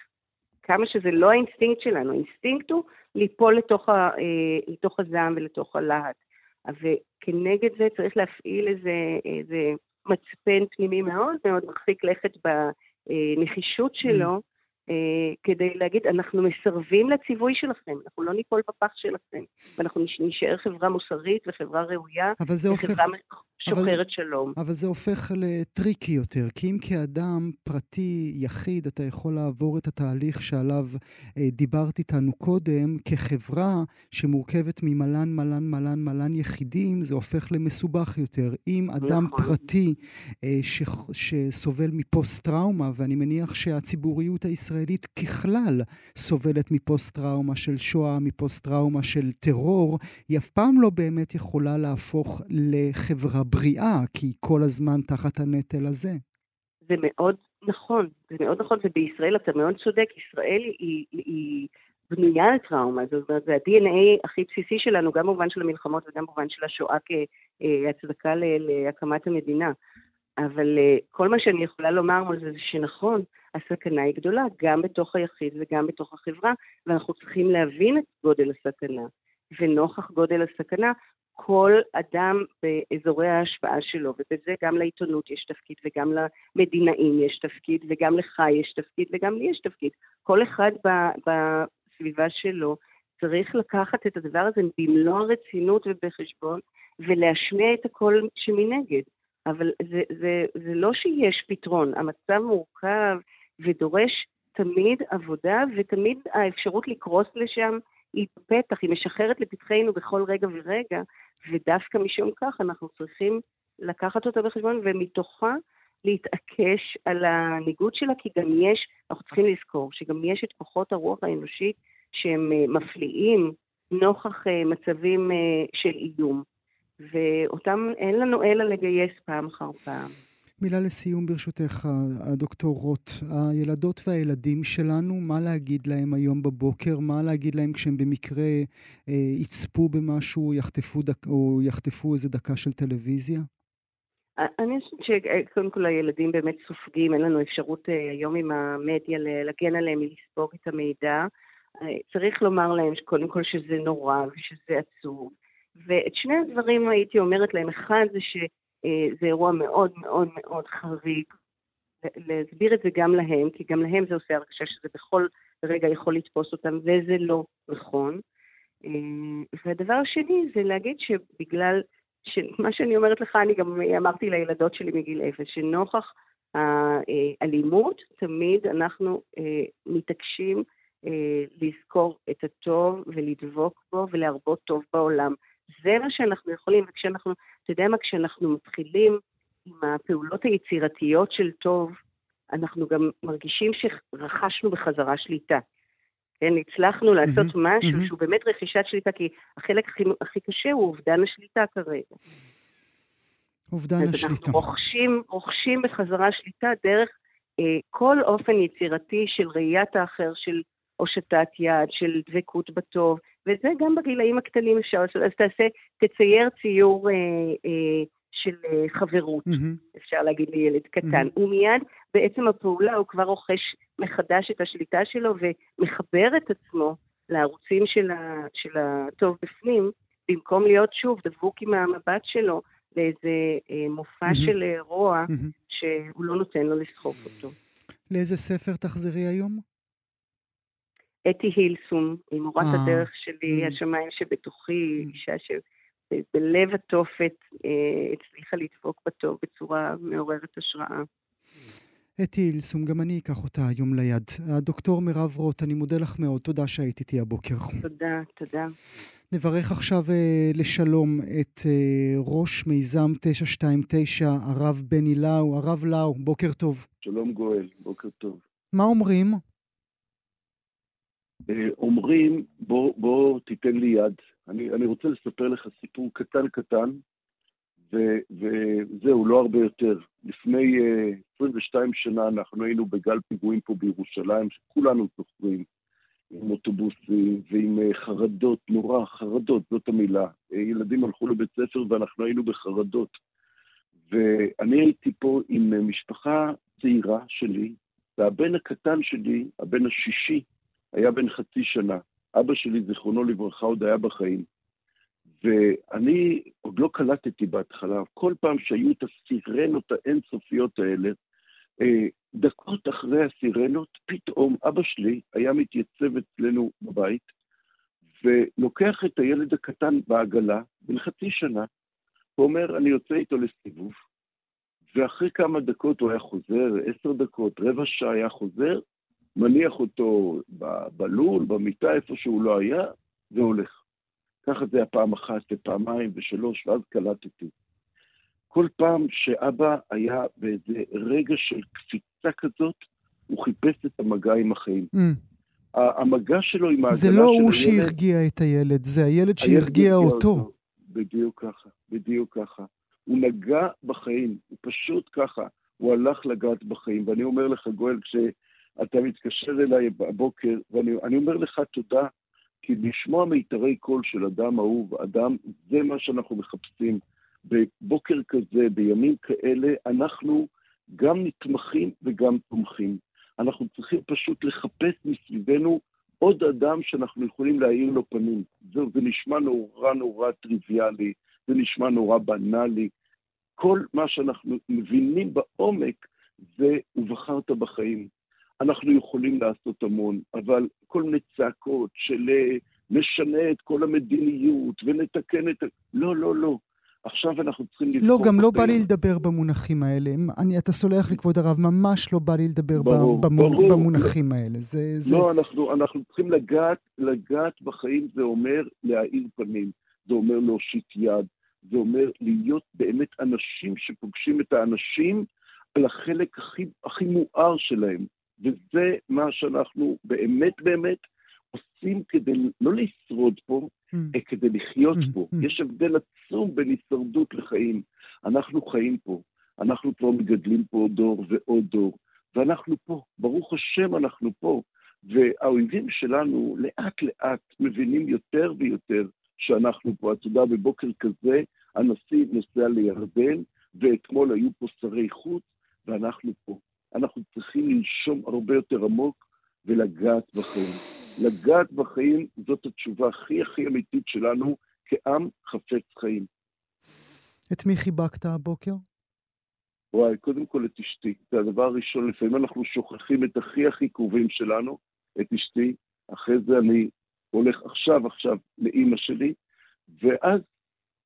כמה שזה לא האינסטינקט שלנו, האינסטינקט הוא ליפול לתוך, ה, אה, לתוך הזעם ולתוך הלהט. וכנגד זה צריך להפעיל איזה, איזה מצפן פנימי מאוד מאוד מרחיק לכת בנחישות שלו, mm. אה, כדי להגיד, אנחנו מסרבים לציווי שלכם, אנחנו לא ניפול בפח שלכם, ואנחנו נשאר חברה מוסרית וחברה ראויה, וחברה הופך... שוחרת אבל, שלום. אבל זה הופך לטריקי יותר, כי אם כאדם פרטי, יחיד, אתה יכול לעבור את התהליך שעליו אה, דיברת איתנו קודם, כחברה שמורכבת ממלן, מלן, מלן, מלן יחידים, זה הופך למסובך יותר. אם אדם נכון. פרטי אה, ש, שסובל מפוסט-טראומה, ואני מניח שהציבוריות הישראלית ככלל סובלת מפוסט-טראומה של שואה, מפוסט-טראומה של טרור, היא אף פעם לא באמת יכולה להפוך לחברה בריאה, כי היא כל הזמן תחת הנטל הזה. זה מאוד נכון, זה מאוד נכון, ובישראל אתה מאוד צודק, ישראל היא, היא בנויה על טראומה, זאת אומרת, זה ה-DNA הכי בסיסי שלנו, גם במובן של המלחמות וגם במובן של השואה כהצדקה להקמת המדינה. אבל אה, כל מה שאני יכולה לומר על זה זה שנכון, הסכנה היא גדולה, גם בתוך היחיד וגם בתוך החברה, ואנחנו צריכים להבין את גודל הסכנה. ונוכח גודל הסכנה, כל אדם באזורי ההשפעה שלו, ובזה גם לעיתונות יש תפקיד, וגם למדינאים יש תפקיד, וגם לך יש תפקיד, וגם לי יש תפקיד. כל אחד בסביבה שלו צריך לקחת את הדבר הזה במלוא הרצינות ובחשבון, ולהשמיע את הקול שמנגד. אבל זה, זה, זה לא שיש פתרון, המצב מורכב ודורש תמיד עבודה, ותמיד האפשרות לקרוס לשם היא פתח, היא משחררת לפתחנו בכל רגע ורגע, ודווקא משום כך אנחנו צריכים לקחת אותה בחשבון, ומתוכה להתעקש על הניגוד שלה, כי גם יש, אנחנו צריכים לזכור שגם יש את כוחות הרוח האנושית שהם אה, מפליאים נוכח אה, מצבים אה, של איום, ואותם אין לנו אלא לגייס פעם אחר פעם. מילה לסיום ברשותך, הדוקטור רוט. הילדות והילדים שלנו, מה להגיד להם היום בבוקר? מה להגיד להם כשהם במקרה אה, יצפו במשהו יחטפו דק, או יחטפו איזה דקה של טלוויזיה? אני חושבת שקודם כל הילדים באמת סופגים, אין לנו אפשרות אה, היום עם המדיה להגן עליהם מלספוג את המידע. אה, צריך לומר להם קודם כל שזה נורא ושזה עצוב. ואת שני הדברים הייתי אומרת להם, אחד זה ש... אה, זה אירוע מאוד מאוד מאוד חריג. להסביר את זה גם להם, כי גם להם זה עושה הרגשה שזה בכל רגע יכול לתפוס אותם, וזה לא נכון. אה, והדבר השני זה להגיד שבגלל, מה שאני אומרת לך, אני גם אמרתי לילדות שלי מגיל אפס, שנוכח האלימות, תמיד אנחנו אה, מתעקשים לזכור את הטוב ולדבוק בו ולהרבות טוב בעולם. זה מה שאנחנו יכולים, וכשאנחנו, אתה יודע מה, כשאנחנו מתחילים עם הפעולות היצירתיות של טוב, אנחנו גם מרגישים שרכשנו בחזרה שליטה. כן, הצלחנו לעשות mm-hmm, משהו mm-hmm. שהוא באמת רכישת שליטה, כי החלק הכי, הכי קשה הוא אובדן השליטה כרגע. אובדן השליטה. אנחנו רוכשים, רוכשים בחזרה שליטה דרך אה, כל אופן יצירתי של ראיית האחר, של הושטת יד, של דבקות בטוב, וזה גם בגילאים הקטנים אפשר לעשות. אז תעשה, תצייר ציור אה, אה, של אה, חברות, mm-hmm. אפשר להגיד לילד קטן. Mm-hmm. ומיד בעצם הפעולה הוא כבר רוכש מחדש את השליטה שלו ומחבר את עצמו לערוצים של, ה, של הטוב בפנים, במקום להיות שוב דבוק עם המבט שלו לאיזה אה, מופע mm-hmm. של אה, רוע mm-hmm. שהוא לא נותן לו לסחוף אותו. לאיזה ספר תחזרי היום? אתי הילסום, היא מורת אה, הדרך שלי, mm. השמיים שבתוכי, mm. אישה שבלב התופת אה, הצליחה לדפוק בטוב בצורה מעוררת השראה. אתי הילסום, גם אני אקח אותה היום ליד. הדוקטור מירב רוט, אני מודה לך מאוד, תודה שהיית איתי הבוקר. תודה, תודה. נברך עכשיו אה, לשלום את אה, ראש מיזם 929, הרב בני לאו. הרב לאו, בוקר טוב. שלום גואל, בוקר טוב. מה אומרים? אה, אומרים, בוא, בוא תיתן לי יד. אני, אני רוצה לספר לך סיפור קטן קטן, ו, וזהו, לא הרבה יותר. לפני uh, 22 שנה אנחנו היינו בגל פיגועים פה בירושלים, שכולנו זוכרים, עם אוטובוסים ועם uh, חרדות, נורא, חרדות, זאת המילה. Uh, ילדים הלכו לבית ספר ואנחנו היינו בחרדות. ואני הייתי פה עם משפחה צעירה שלי, והבן הקטן שלי, הבן השישי, היה בן חצי שנה. אבא שלי, זיכרונו לברכה, עוד היה בחיים. ואני עוד לא קלטתי בהתחלה, כל פעם שהיו את הסירנות האינסופיות האלה, אה, דקות אחרי הסירנות, פתאום אבא שלי היה מתייצב אצלנו בבית, ולוקח את הילד הקטן בעגלה, בן חצי שנה, ואומר, אני יוצא איתו לסיבוב, ואחרי כמה דקות הוא היה חוזר, עשר דקות, רבע שעה היה חוזר, מניח אותו בלול, במיטה, איפה שהוא לא היה, והולך. ככה זה היה פעם אחת ופעמיים ושלוש, ואז קלטתי. כל פעם שאבא היה באיזה רגע של קפיצה כזאת, הוא חיפש את המגע עם החיים. Mm. המגע שלו עם העגלה של הילד... זה לא הוא שהרגיע את הילד, זה הילד שהרגיע אותו. אותו. בדיוק ככה, בדיוק ככה. הוא נגע בחיים, הוא פשוט ככה, הוא הלך לגעת בחיים. ואני אומר לך, גואל, כש... אתה מתקשר אליי בבוקר, ואני אומר לך תודה, כי לשמוע מיתרי קול של אדם אהוב, אדם, זה מה שאנחנו מחפשים. בבוקר כזה, בימים כאלה, אנחנו גם נתמכים וגם תומכים. אנחנו צריכים פשוט לחפש מסביבנו עוד אדם שאנחנו יכולים להאיר לו פנים. זהו, זה נשמע נורא נורא טריוויאלי, זה נשמע נורא בנאלי. כל מה שאנחנו מבינים בעומק זה ובחרת בחיים. אנחנו יכולים לעשות המון, אבל כל מיני צעקות של אה, נשנה את כל המדיניות ונתקן את ה... לא, לא, לא. עכשיו אנחנו צריכים לבחור... לא, גם לא בא לי לדבר במונחים האלה. אני, אתה סולח לי, כבוד הרב, ממש לא בא לי לדבר ברור, במונ... ברור. במונחים האלה. זה, זה... לא, אנחנו, אנחנו צריכים לגעת, לגעת בחיים, זה אומר להאיר פנים, זה אומר להושיט יד, זה אומר להיות באמת אנשים שפוגשים את האנשים על החלק הכי, הכי מואר שלהם. וזה מה שאנחנו באמת באמת עושים כדי לא לשרוד פה, mm. כדי לחיות mm. פה. Mm. יש הבדל עצום בין הישרדות לחיים. אנחנו חיים פה, אנחנו כבר מגדלים פה דור ועוד דור, ואנחנו פה, ברוך השם אנחנו פה. והאויבים שלנו לאט לאט מבינים יותר ויותר שאנחנו פה. אתה יודע, בבוקר כזה הנשיא נוסע לירדן, ואתמול היו פה שרי חוץ, ואנחנו פה. אנחנו צריכים לנשום הרבה יותר עמוק ולגעת בחיים. לגעת בחיים זאת התשובה הכי הכי אמיתית שלנו כעם חפץ חיים. את מי חיבקת הבוקר? וואי, קודם כל את אשתי. זה הדבר הראשון, לפעמים אנחנו שוכחים את הכי הכי קרובים שלנו, את אשתי. אחרי זה אני הולך עכשיו עכשיו לאימא שלי, ואז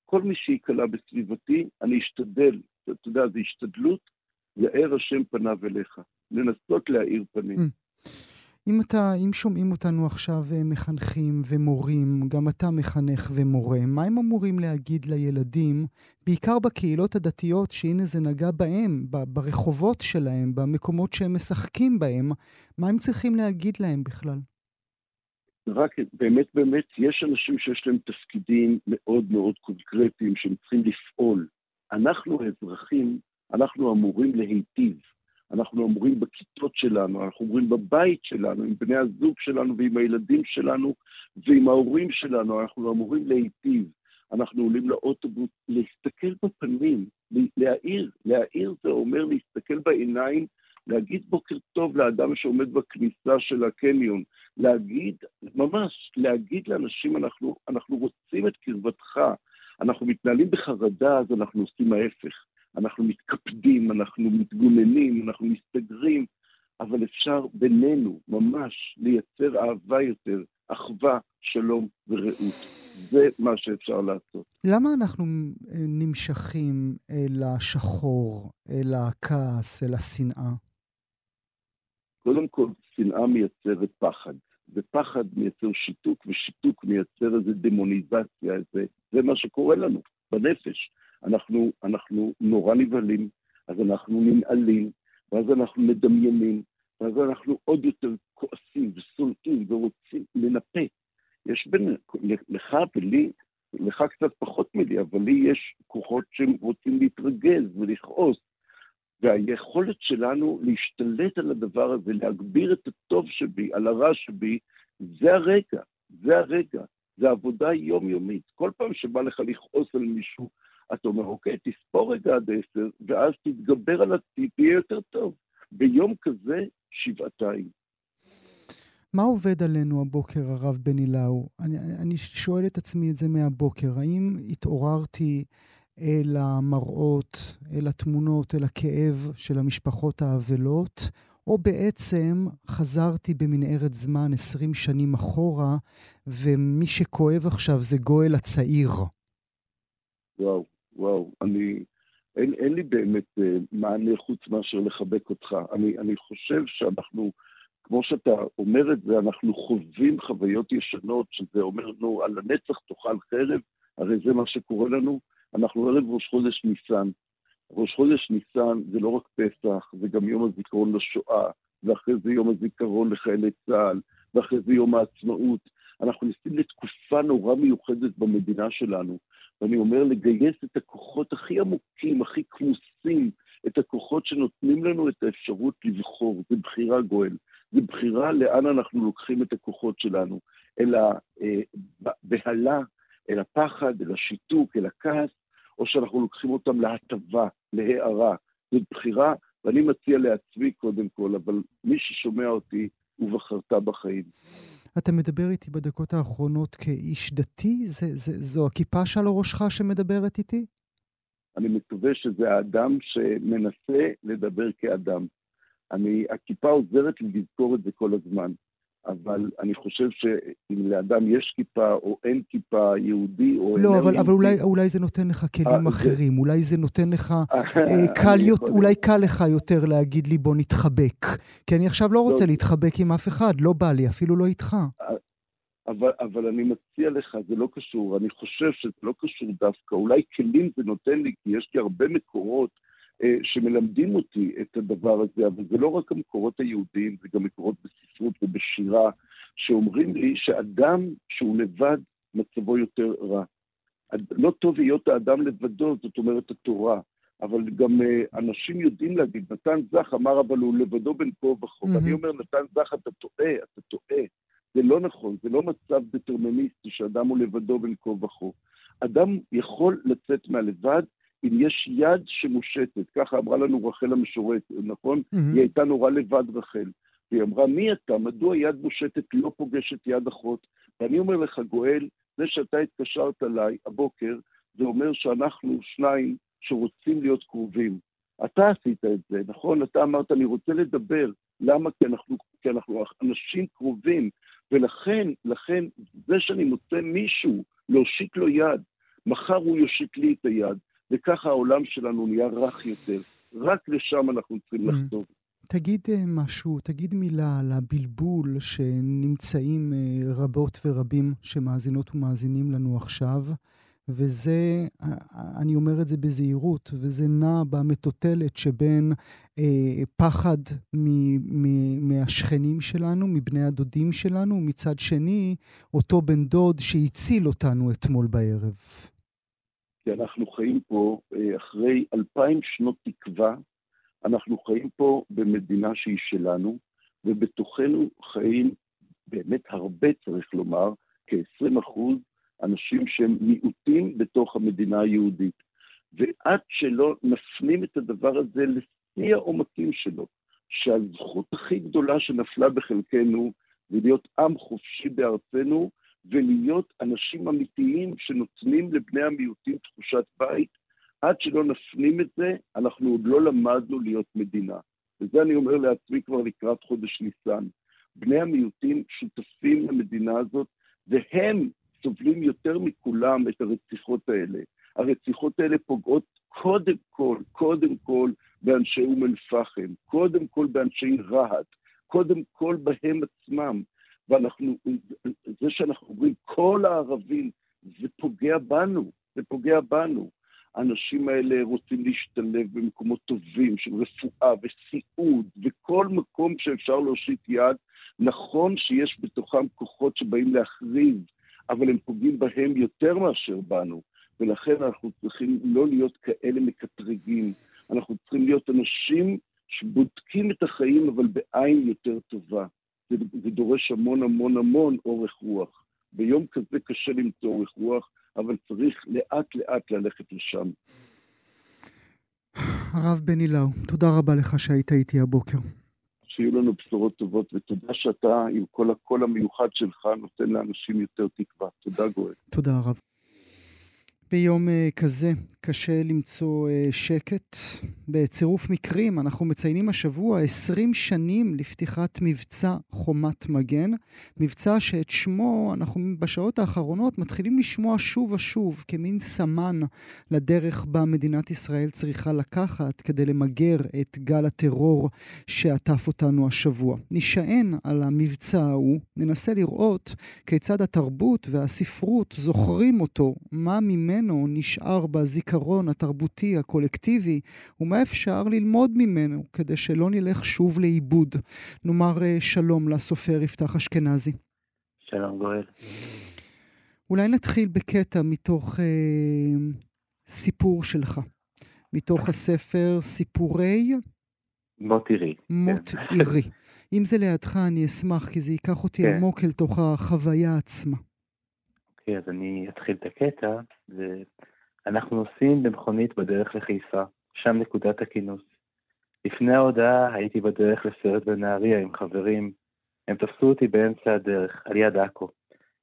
כל מי שייקלע בסביבתי, אני אשתדל, אתה יודע, זו השתדלות יאר השם פניו אליך. לנסות להאיר פנים. Mm. אם, אתה, אם שומעים אותנו עכשיו אה, מחנכים ומורים, גם אתה מחנך ומורה, מה הם אמורים להגיד לילדים, בעיקר בקהילות הדתיות, שהנה זה נגע בהם, ברחובות שלהם, במקומות שהם משחקים בהם, מה הם צריכים להגיד להם בכלל? רק באמת באמת, יש אנשים שיש להם תפקידים מאוד מאוד קונקרטיים שהם צריכים לפעול. אנחנו האזרחים, אנחנו אמורים להיטיב. אנחנו אומרים בכיתות שלנו, אנחנו אומרים בבית שלנו, עם בני הזוג שלנו ועם הילדים שלנו ועם ההורים שלנו, אנחנו אמורים להיטיב. אנחנו עולים לאוטובוס, להסתכל בפנים, להעיר, להעיר זה אומר להסתכל בעיניים, להגיד בוקר טוב לאדם שעומד בכניסה של הקניון, להגיד, ממש, להגיד לאנשים, אנחנו, אנחנו רוצים את קרבתך, אנחנו מתנהלים בחרדה, אז אנחנו עושים ההפך. אנחנו מתקפדים, אנחנו מתגוננים, אנחנו מסתגרים, אבל אפשר בינינו ממש לייצר אהבה יותר, אחווה, שלום ורעות. זה מה שאפשר לעשות. למה אנחנו נמשכים אל השחור, אל הכעס, אל השנאה? קודם כל, שנאה מייצרת פחד, ופחד מייצר שיתוק, ושיתוק מייצר איזו דמוניזציה, איזה, זה מה שקורה לנו בנפש. אנחנו, אנחנו נורא נבהלים, אז אנחנו ננעלים, ואז אנחנו מדמיינים, ואז אנחנו עוד יותר כועסים ושונאים ורוצים לנפה. יש בין, לך ולי, לך קצת פחות מלי, אבל לי יש כוחות שהם רוצים להתרגז ולכעוס. והיכולת שלנו להשתלט על הדבר הזה, להגביר את הטוב שבי, על הרע שבי, זה הרגע, זה הרגע. זה עבודה יומיומית. כל פעם שבא לך לכעוס על מישהו, אתה אומר, אוקיי, תספור רגע עד עשר, ואז תתגבר על הטיפ, יהיה יותר טוב. ביום כזה, שבעתיים. מה עובד עלינו הבוקר, הרב בני לאו? אני, אני שואל את עצמי את זה מהבוקר. האם התעוררתי אל המראות, אל התמונות, אל הכאב של המשפחות האבלות, או בעצם חזרתי במנהרת זמן 20 שנים אחורה, ומי שכואב עכשיו זה גואל הצעיר. וואו. וואו, אני... אין, אין לי באמת אה, מענה חוץ מאשר לחבק אותך. אני, אני חושב שאנחנו, כמו שאתה אומר את זה, אנחנו חווים חוויות ישנות, שזה אומר, נו, על הנצח תאכל חרב, הרי זה מה שקורה לנו. אנחנו ערב ראש חודש ניסן. ראש חודש ניסן זה לא רק פסח, זה גם יום הזיכרון לשואה, ואחרי זה יום הזיכרון לחיילי צה"ל, ואחרי זה יום העצמאות. אנחנו ניסים לתקופה נורא מיוחדת במדינה שלנו, ואני אומר לגייס את הכוחות הכי עמוקים, הכי כמוסים, את הכוחות שנותנים לנו את האפשרות לבחור. זה בחירה, גואל. זה בחירה לאן אנחנו לוקחים את הכוחות שלנו. אל הבהלה, אל הפחד, אל השיתוק, אל הכעס, או שאנחנו לוקחים אותם להטבה, להארה. זאת בחירה, ואני מציע לעצמי קודם כל, אבל מי ששומע אותי, ובחרת בחיים. אתה מדבר איתי בדקות האחרונות כאיש דתי? זה, זה, זו הכיפה שעל ראשך שמדברת איתי? אני מקווה שזה האדם שמנסה לדבר כאדם. אני, הכיפה עוזרת לי לזכור את זה כל הזמן. אבל אני חושב שאם לאדם יש כיפה או אין כיפה, יהודי או... לא, אבל, אבל אולי, אולי זה נותן לך כלים 아, אה, אחרים, זה... אולי זה נותן לך... אה, קל יותר, אולי קל לך יותר להגיד לי בוא נתחבק. כי אני עכשיו לא רוצה לא, להתחבק עם אף אחד, לא בא לי, אפילו לא איתך. אה, אבל, אבל אני מציע לך, זה לא קשור, אני חושב שזה לא קשור דווקא, אולי כלים זה נותן לי, כי יש לי הרבה מקורות אה, שמלמדים אותי את הדבר הזה, אבל זה לא רק המקורות היהודיים, זה גם מקורות בספרות ובשירה, שאומרים לי שאדם שהוא לבד, מצבו יותר רע. לא טוב להיות האדם לבדו, זאת אומרת התורה, אבל גם uh, אנשים יודעים להגיד, נתן זך אמר אבל הוא לבדו בין כה וכה, mm-hmm. ואני אומר, נתן זך אתה טועה, אתה טועה. זה לא נכון, זה לא מצב דטרמיניסטי שאדם הוא לבדו בין כה וכה. אדם יכול לצאת מהלבד אם יש יד שמושטת, ככה אמרה לנו רחל המשוררת, נכון? Mm-hmm. היא הייתה נורא לבד רחל. והיא אמרה, מי אתה? מדוע יד מושטת לא פוגשת יד אחות? ואני אומר לך, גואל, זה שאתה התקשרת אליי הבוקר, זה אומר שאנחנו שניים שרוצים להיות קרובים. אתה עשית את זה, נכון? אתה אמרת, אני רוצה לדבר. למה? כי אנחנו, כי אנחנו אנשים קרובים. ולכן, לכן, זה שאני מוצא מישהו להושיט לו יד, מחר הוא יושיט לי את היד, וככה העולם שלנו נהיה רך יותר. רק לשם אנחנו צריכים Mm. לחתור. תגיד אה, משהו, תגיד מילה על הבלבול שנמצאים אה, רבות ורבים שמאזינות ומאזינים לנו עכשיו, וזה, אה, אני אומר את זה בזהירות, וזה נע במטוטלת שבין אה, פחד מ, מ, מהשכנים שלנו, מבני הדודים שלנו, ומצד שני, אותו בן דוד שהציל אותנו אתמול בערב. כי אנחנו חיים פה, אה, אחרי אלפיים שנות תקווה, אנחנו חיים פה במדינה שהיא שלנו, ובתוכנו חיים באמת הרבה, צריך לומר, כ-20 אחוז אנשים שהם מיעוטים בתוך המדינה היהודית. ועד שלא נפנים את הדבר הזה לשיא העומקים שלו, שהזכות הכי גדולה שנפלה בחלקנו זה להיות עם חופשי בארצנו, ולהיות אנשים אמיתיים שנותנים לבני המיעוטים תחושת בית, עד שלא נפנים את זה, אנחנו עוד לא למדנו להיות מדינה. וזה אני אומר לעצמי כבר לקראת חודש ניסן. בני המיעוטים שותפים למדינה הזאת, והם סובלים יותר מכולם את הרציחות האלה. הרציחות האלה פוגעות קודם כל, קודם כל באנשי אום אל-פחם, קודם כל באנשי רהט, קודם כל בהם עצמם. ואנחנו, זה שאנחנו אומרים כל הערבים, זה פוגע בנו, זה פוגע בנו. האנשים האלה רוצים להשתלב במקומות טובים של רפואה וסיעוד וכל מקום שאפשר להושיט יד. נכון שיש בתוכם כוחות שבאים להכריז, אבל הם פוגעים בהם יותר מאשר בנו, ולכן אנחנו צריכים לא להיות כאלה מקטרגים. אנחנו צריכים להיות אנשים שבודקים את החיים, אבל בעין יותר טובה. זה, דורש המון המון המון אורך רוח. ביום כזה קשה למצוא אורך רוח, אבל צריך לאט לאט ללכת לשם. הרב בני לאו, תודה רבה לך שהיית איתי הבוקר. שיהיו לנו בשורות טובות, ותודה שאתה עם כל הקול המיוחד שלך נותן לאנשים יותר תקווה. תודה גואל. תודה הרב. ביום uh, כזה קשה למצוא uh, שקט. בצירוף מקרים, אנחנו מציינים השבוע 20 שנים לפתיחת מבצע חומת מגן. מבצע שאת שמו אנחנו בשעות האחרונות מתחילים לשמוע שוב ושוב כמין סמן לדרך בה מדינת ישראל צריכה לקחת כדי למגר את גל הטרור שעטף אותנו השבוע. נשען על המבצע ההוא, ננסה לראות כיצד התרבות והספרות זוכרים אותו, מה ממנו ממנו נשאר בזיכרון התרבותי הקולקטיבי, ומה אפשר ללמוד ממנו כדי שלא נלך שוב לאיבוד. נאמר שלום לסופר יפתח אשכנזי. שלום גואל. אולי נתחיל בקטע מתוך אה, סיפור שלך, מתוך הספר סיפורי... מות עירי. מות כן. עירי. אם זה לידך אני אשמח, כי זה ייקח אותי כן. עמוק אל תוך החוויה עצמה. אוקיי, אז אני אתחיל את הקטע. ואנחנו נוסעים במכונית בדרך לחיפה, שם נקודת הכינוס. לפני ההודעה הייתי בדרך לסרט בנהריה עם חברים. הם תפסו אותי באמצע הדרך, על יד עכו.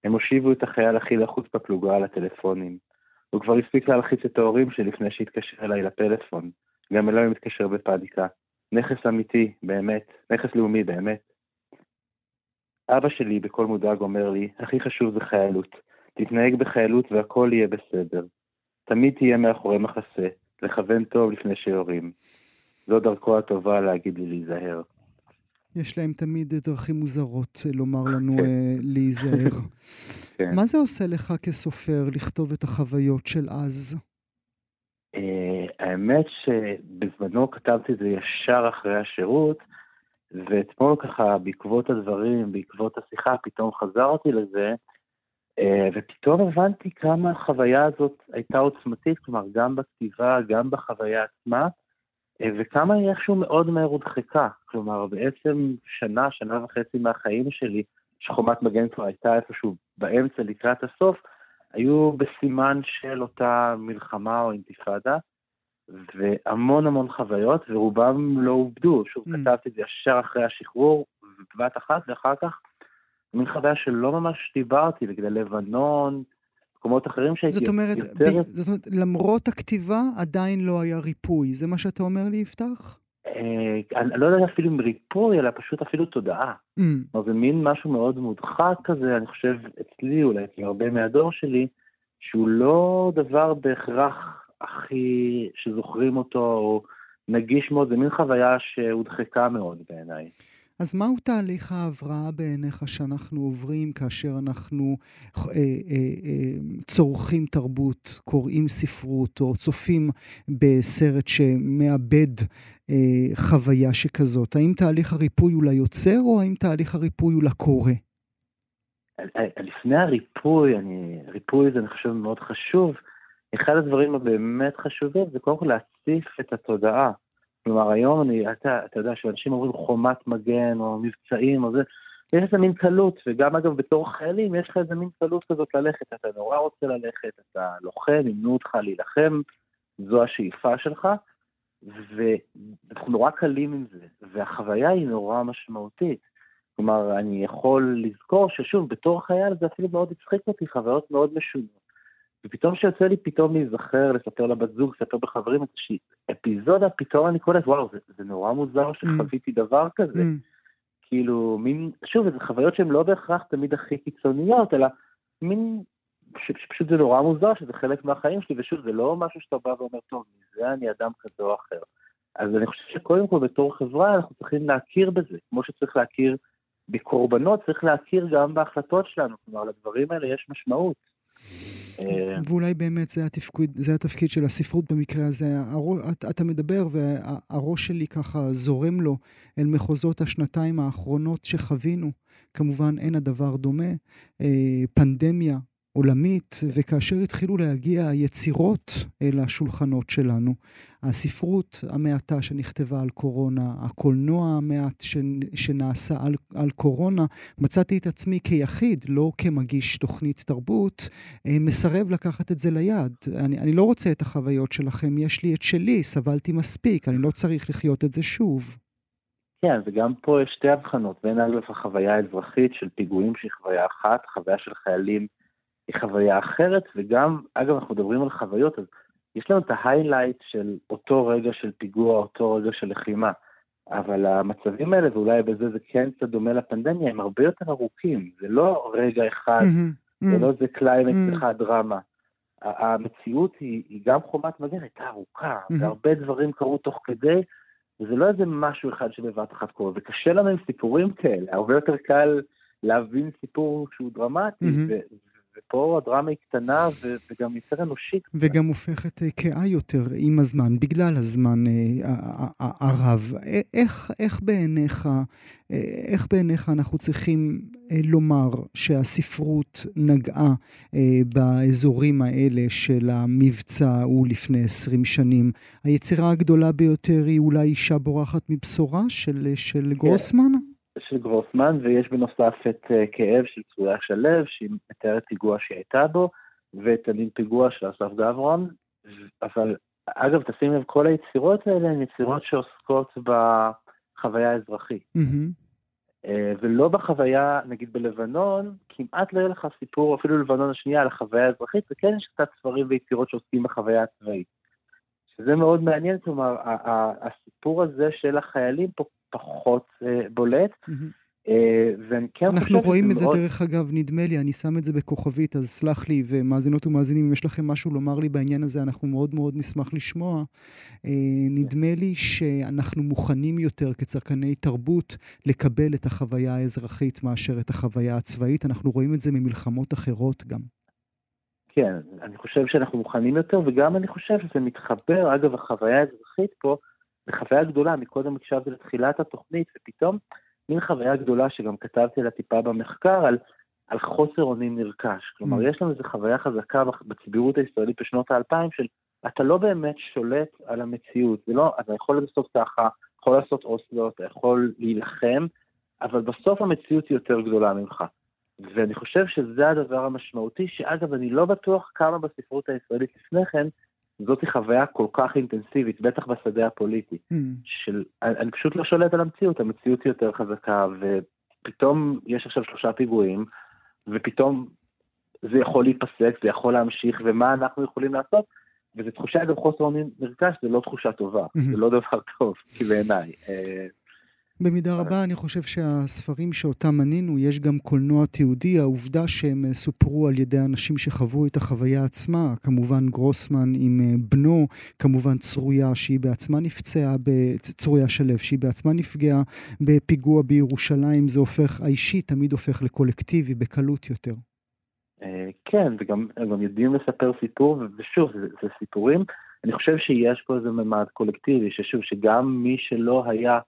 הם הושיבו את החייל הכי לחוץ בפלוגה על הטלפונים. הוא כבר הספיק להלחיץ את ההורים שלי לפני שהתקשר אליי לפלאפון. גם אליי הוא מתקשר בפאניקה. נכס אמיתי, באמת. נכס לאומי, באמת. אבא שלי בקול מודאג אומר לי, הכי חשוב זה חיילות. תתנהג בחיילות והכל יהיה בסדר. תמיד תהיה מאחורי מחסה, לכוון טוב לפני שיורים. זו דרכו הטובה להגיד לי להיזהר. יש להם תמיד דרכים מוזרות לומר לנו כן. uh, להיזהר. כן. מה זה עושה לך כסופר לכתוב את החוויות של אז? Uh, האמת שבזמנו כתבתי את זה ישר אחרי השירות, ואתמול ככה, בעקבות הדברים, בעקבות השיחה, פתאום חזרתי לזה, ופתאום הבנתי כמה החוויה הזאת הייתה עוצמתית, כלומר, גם בכתיבה, גם בחוויה עצמה, וכמה היא איכשהו מאוד מהר הודחקה. כלומר, בעצם שנה, שנה וחצי מהחיים שלי, שחומת מגן כבר הייתה איפשהו באמצע לקראת הסוף, היו בסימן של אותה מלחמה או אינתיפאדה, והמון המון חוויות, ורובם לא עובדו. שוב, mm. כתבתי את זה ישר אחרי השחרור, בבת אחת, ואחר כך מין חוויה שלא ממש דיברתי, בגלל לבנון, מקומות אחרים שהייתי זאת אומרת, יותר... ב... זאת אומרת, למרות הכתיבה עדיין לא היה ריפוי, זה מה שאתה אומר לי, יפתח? אה, אני לא יודע אפילו אם ריפוי, אלא פשוט אפילו תודעה. Mm. כלומר, זה מין משהו מאוד מודחק כזה, אני חושב, אצלי, אולי אצל הרבה מהדור שלי, שהוא לא דבר בהכרח הכי, שזוכרים אותו, או נגיש מאוד, זה מין חוויה שהודחקה מאוד בעיניי. אז מהו תהליך ההבראה בעיניך שאנחנו עוברים כאשר אנחנו אה, אה, אה, צורכים תרבות, קוראים ספרות או צופים בסרט שמאבד אה, חוויה שכזאת? האם תהליך הריפוי הוא ליוצר או האם תהליך הריפוי הוא לקורא? לפני הריפוי, אני, ריפוי זה אני חושב מאוד חשוב. אחד הדברים הבאמת חשובים זה קודם כל להציף את התודעה. כלומר, היום אני, אתה, אתה יודע, כשאנשים אומרים חומת מגן או מבצעים או זה, יש איזה מין קלות, וגם אגב בתור חיילים יש לך איזה מין קלות כזאת ללכת, אתה נורא רוצה ללכת, אתה לוחם, אימנו אותך להילחם, זו השאיפה שלך, ואנחנו נורא קלים עם זה, והחוויה היא נורא משמעותית. כלומר, אני יכול לזכור ששוב, בתור חייל זה אפילו מאוד הצחיק אותי, חוויות מאוד משונות. ופתאום שיוצא לי פתאום להיזכר, לספר לבת זוג, לספר בחברים איזושהי אפיזודה, פתאום אני קולט, וואו, זה, זה נורא מוזר שחוויתי mm. דבר כזה. Mm. כאילו, מין, שוב, זה חוויות שהן לא בהכרח תמיד הכי קיצוניות, אלא מין, שפשוט זה נורא מוזר שזה חלק מהחיים שלי, ושוב, זה לא משהו שאתה בא ואומר, טוב, מזה אני אדם כזה או אחר. אז אני חושב שקודם כל בתור חברה אנחנו צריכים להכיר בזה, כמו שצריך להכיר בקורבנות, צריך להכיר גם בהחלטות שלנו, כלומר, לדברים האלה יש משמעות. אה, ואולי באמת זה התפקיד, זה התפקיד של הספרות במקרה הזה. אתה מדבר והראש שלי ככה זורם לו אל מחוזות השנתיים האחרונות שחווינו. כמובן אין הדבר דומה. אה, פנדמיה עולמית, וכאשר התחילו להגיע יצירות אל השולחנות שלנו, הספרות המעטה שנכתבה על קורונה, הקולנוע המעט שנעשה על, על קורונה, מצאתי את עצמי כיחיד, לא כמגיש תוכנית תרבות, אה, מסרב לקחת את זה ליד. אני, אני לא רוצה את החוויות שלכם, יש לי את שלי, סבלתי מספיק, אני לא צריך לחיות את זה שוב. כן, וגם פה יש שתי הבחנות, בין אגב החוויה האזרחית של פיגועים שהיא חוויה אחת, חוויה של חיילים היא חוויה אחרת, וגם, אגב, אנחנו מדברים על חוויות, אז יש לנו את ה highlight של אותו רגע של פיגוע, אותו רגע של לחימה, אבל המצבים האלה, ואולי בזה זה כן קצת דומה לפנדמיה, הם הרבה יותר ארוכים, זה לא רגע אחד, mm-hmm, mm-hmm. זה לא איזה climax mm-hmm. אחד דרמה. המציאות היא, היא גם חומת מגן, הייתה ארוכה. והרבה דברים קרו תוך כדי, וזה לא איזה משהו אחד שבבת אחת קורה, וקשה לנו עם סיפורים כאלה, הרבה יותר קל להבין סיפור שהוא דרמטי, mm-hmm. ופה הדרמה היא קטנה וגם יותר אנושית. וגם הופכת אה, כאה יותר עם הזמן, בגלל הזמן אה, הרב. איך, איך בעיניך, אה, איך בעיניך אנחנו צריכים לומר שהספרות נגעה באזורים האלה של המבצע הוא לפני 20 שנים? היצירה הגדולה ביותר היא אולי אישה בורחת מבשורה של, של כן. של גרוסמן, ויש בנוסף את uh, כאב של צרויה שלו, שהיא מתארת פיגוע שהיא הייתה בו, ואת המין פיגוע של אסף גברון, אבל אגב, תשים לב, כל היצירות האלה הן יצירות שעוסקות בחוויה האזרחית. Mm-hmm. ולא בחוויה, נגיד בלבנון, כמעט לא יהיה לך סיפור, אפילו לבנון השנייה, על החוויה האזרחית, וכן יש קצת ספרים ויצירות שעוסקים בחוויה הצבאית. שזה מאוד מעניין, כלומר, הסיפור הזה של החיילים פה פחות אה, בולט. אה, ואני כן חושב אנחנו רואים את זה, מאוד... דרך אגב, נדמה לי, אני שם את זה בכוכבית, אז סלח לי, ומאזינות ומאזינים, אם יש לכם משהו לומר לי בעניין הזה, אנחנו מאוד מאוד נשמח לשמוע. אה, נדמה לי שאנחנו מוכנים יותר כצרכני תרבות לקבל את החוויה האזרחית מאשר את החוויה הצבאית. אנחנו רואים את זה ממלחמות אחרות גם. כן, אני חושב שאנחנו מוכנים יותר, וגם אני חושב שזה מתחבר, אגב, החוויה האזרחית פה, חוויה גדולה, מקודם הקשבתי לתחילת התוכנית, ופתאום מין חוויה גדולה שגם כתבתי לה טיפה במחקר על, על חוסר אונים נרכש. כלומר, mm. יש לנו איזו חוויה חזקה בציבוריות הישראלית בשנות האלפיים של אתה לא באמת שולט על המציאות. זה לא, אתה יכול לעשות ככה, יכול לעשות אוסלו, אתה יכול להילחם, אבל בסוף המציאות היא יותר גדולה ממך. ואני חושב שזה הדבר המשמעותי, שאגב, אני לא בטוח כמה בספרות הישראלית לפני כן, זאת חוויה כל כך אינטנסיבית, בטח בשדה הפוליטי, mm. של אני, אני פשוט לא שולט על המציאות, המציאות היא יותר חזקה, ופתאום יש עכשיו שלושה פיגועים, ופתאום זה יכול להיפסק, זה יכול להמשיך, ומה אנחנו יכולים לעשות? וזו תחושה, אגב, חוסר אונים נרכש, זה לא תחושה טובה, mm-hmm. זה לא דבר טוב, כי בעיניי. במידה רבה אני חושב שהספרים שאותם מנינו, יש גם קולנוע תיעודי, העובדה שהם אה, סופרו על ידי אנשים שחוו את החוויה עצמה, כמובן גרוסמן עם אה, בנו, כמובן צרויה שהיא בעצמה נפצעה, צרויה שלו שהיא בעצמה נפגעה בפיגוע בירושלים, זה הופך, האישי תמיד הופך לקולקטיבי בקלות יותר. אה, כן, וגם גם יודעים לספר סיפור, ושוב, זה, זה סיפורים. אני חושב שיש פה איזה ממד קולקטיבי, ששוב, שגם מי שלא היה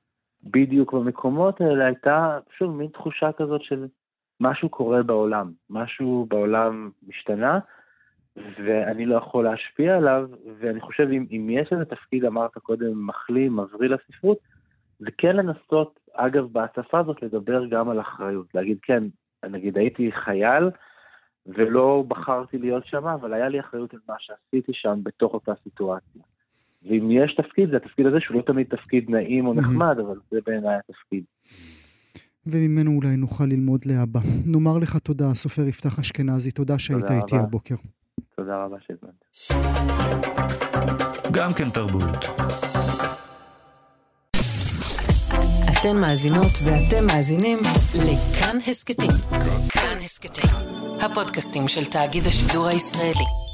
בדיוק במקומות האלה, הייתה שוב מין תחושה כזאת של משהו קורה בעולם, משהו בעולם משתנה, ואני לא יכול להשפיע עליו, ואני חושב אם, אם יש איזה תפקיד, אמרת קודם, מחלים, מבריא לספרות, זה כן לנסות, אגב, בהצפה הזאת, לדבר גם על אחריות, להגיד, כן, נגיד הייתי חייל, ולא בחרתי להיות שם, אבל היה לי אחריות על מה שעשיתי שם בתוך אותה סיטואציה. ואם יש תפקיד, זה התפקיד הזה שהוא לא תמיד תפקיד נעים או נחמד, אבל זה בעיניי התפקיד. וממנו אולי נוכל ללמוד להבא. נאמר לך תודה, הסופר יפתח אשכנזי, תודה שהיית איתי הבוקר. תודה רבה שהזמנת. גם כן תרבות. אתן מאזינות ואתם מאזינים לכאן הסכתים. כאן הסכתים, הפודקאסטים של תאגיד השידור הישראלי.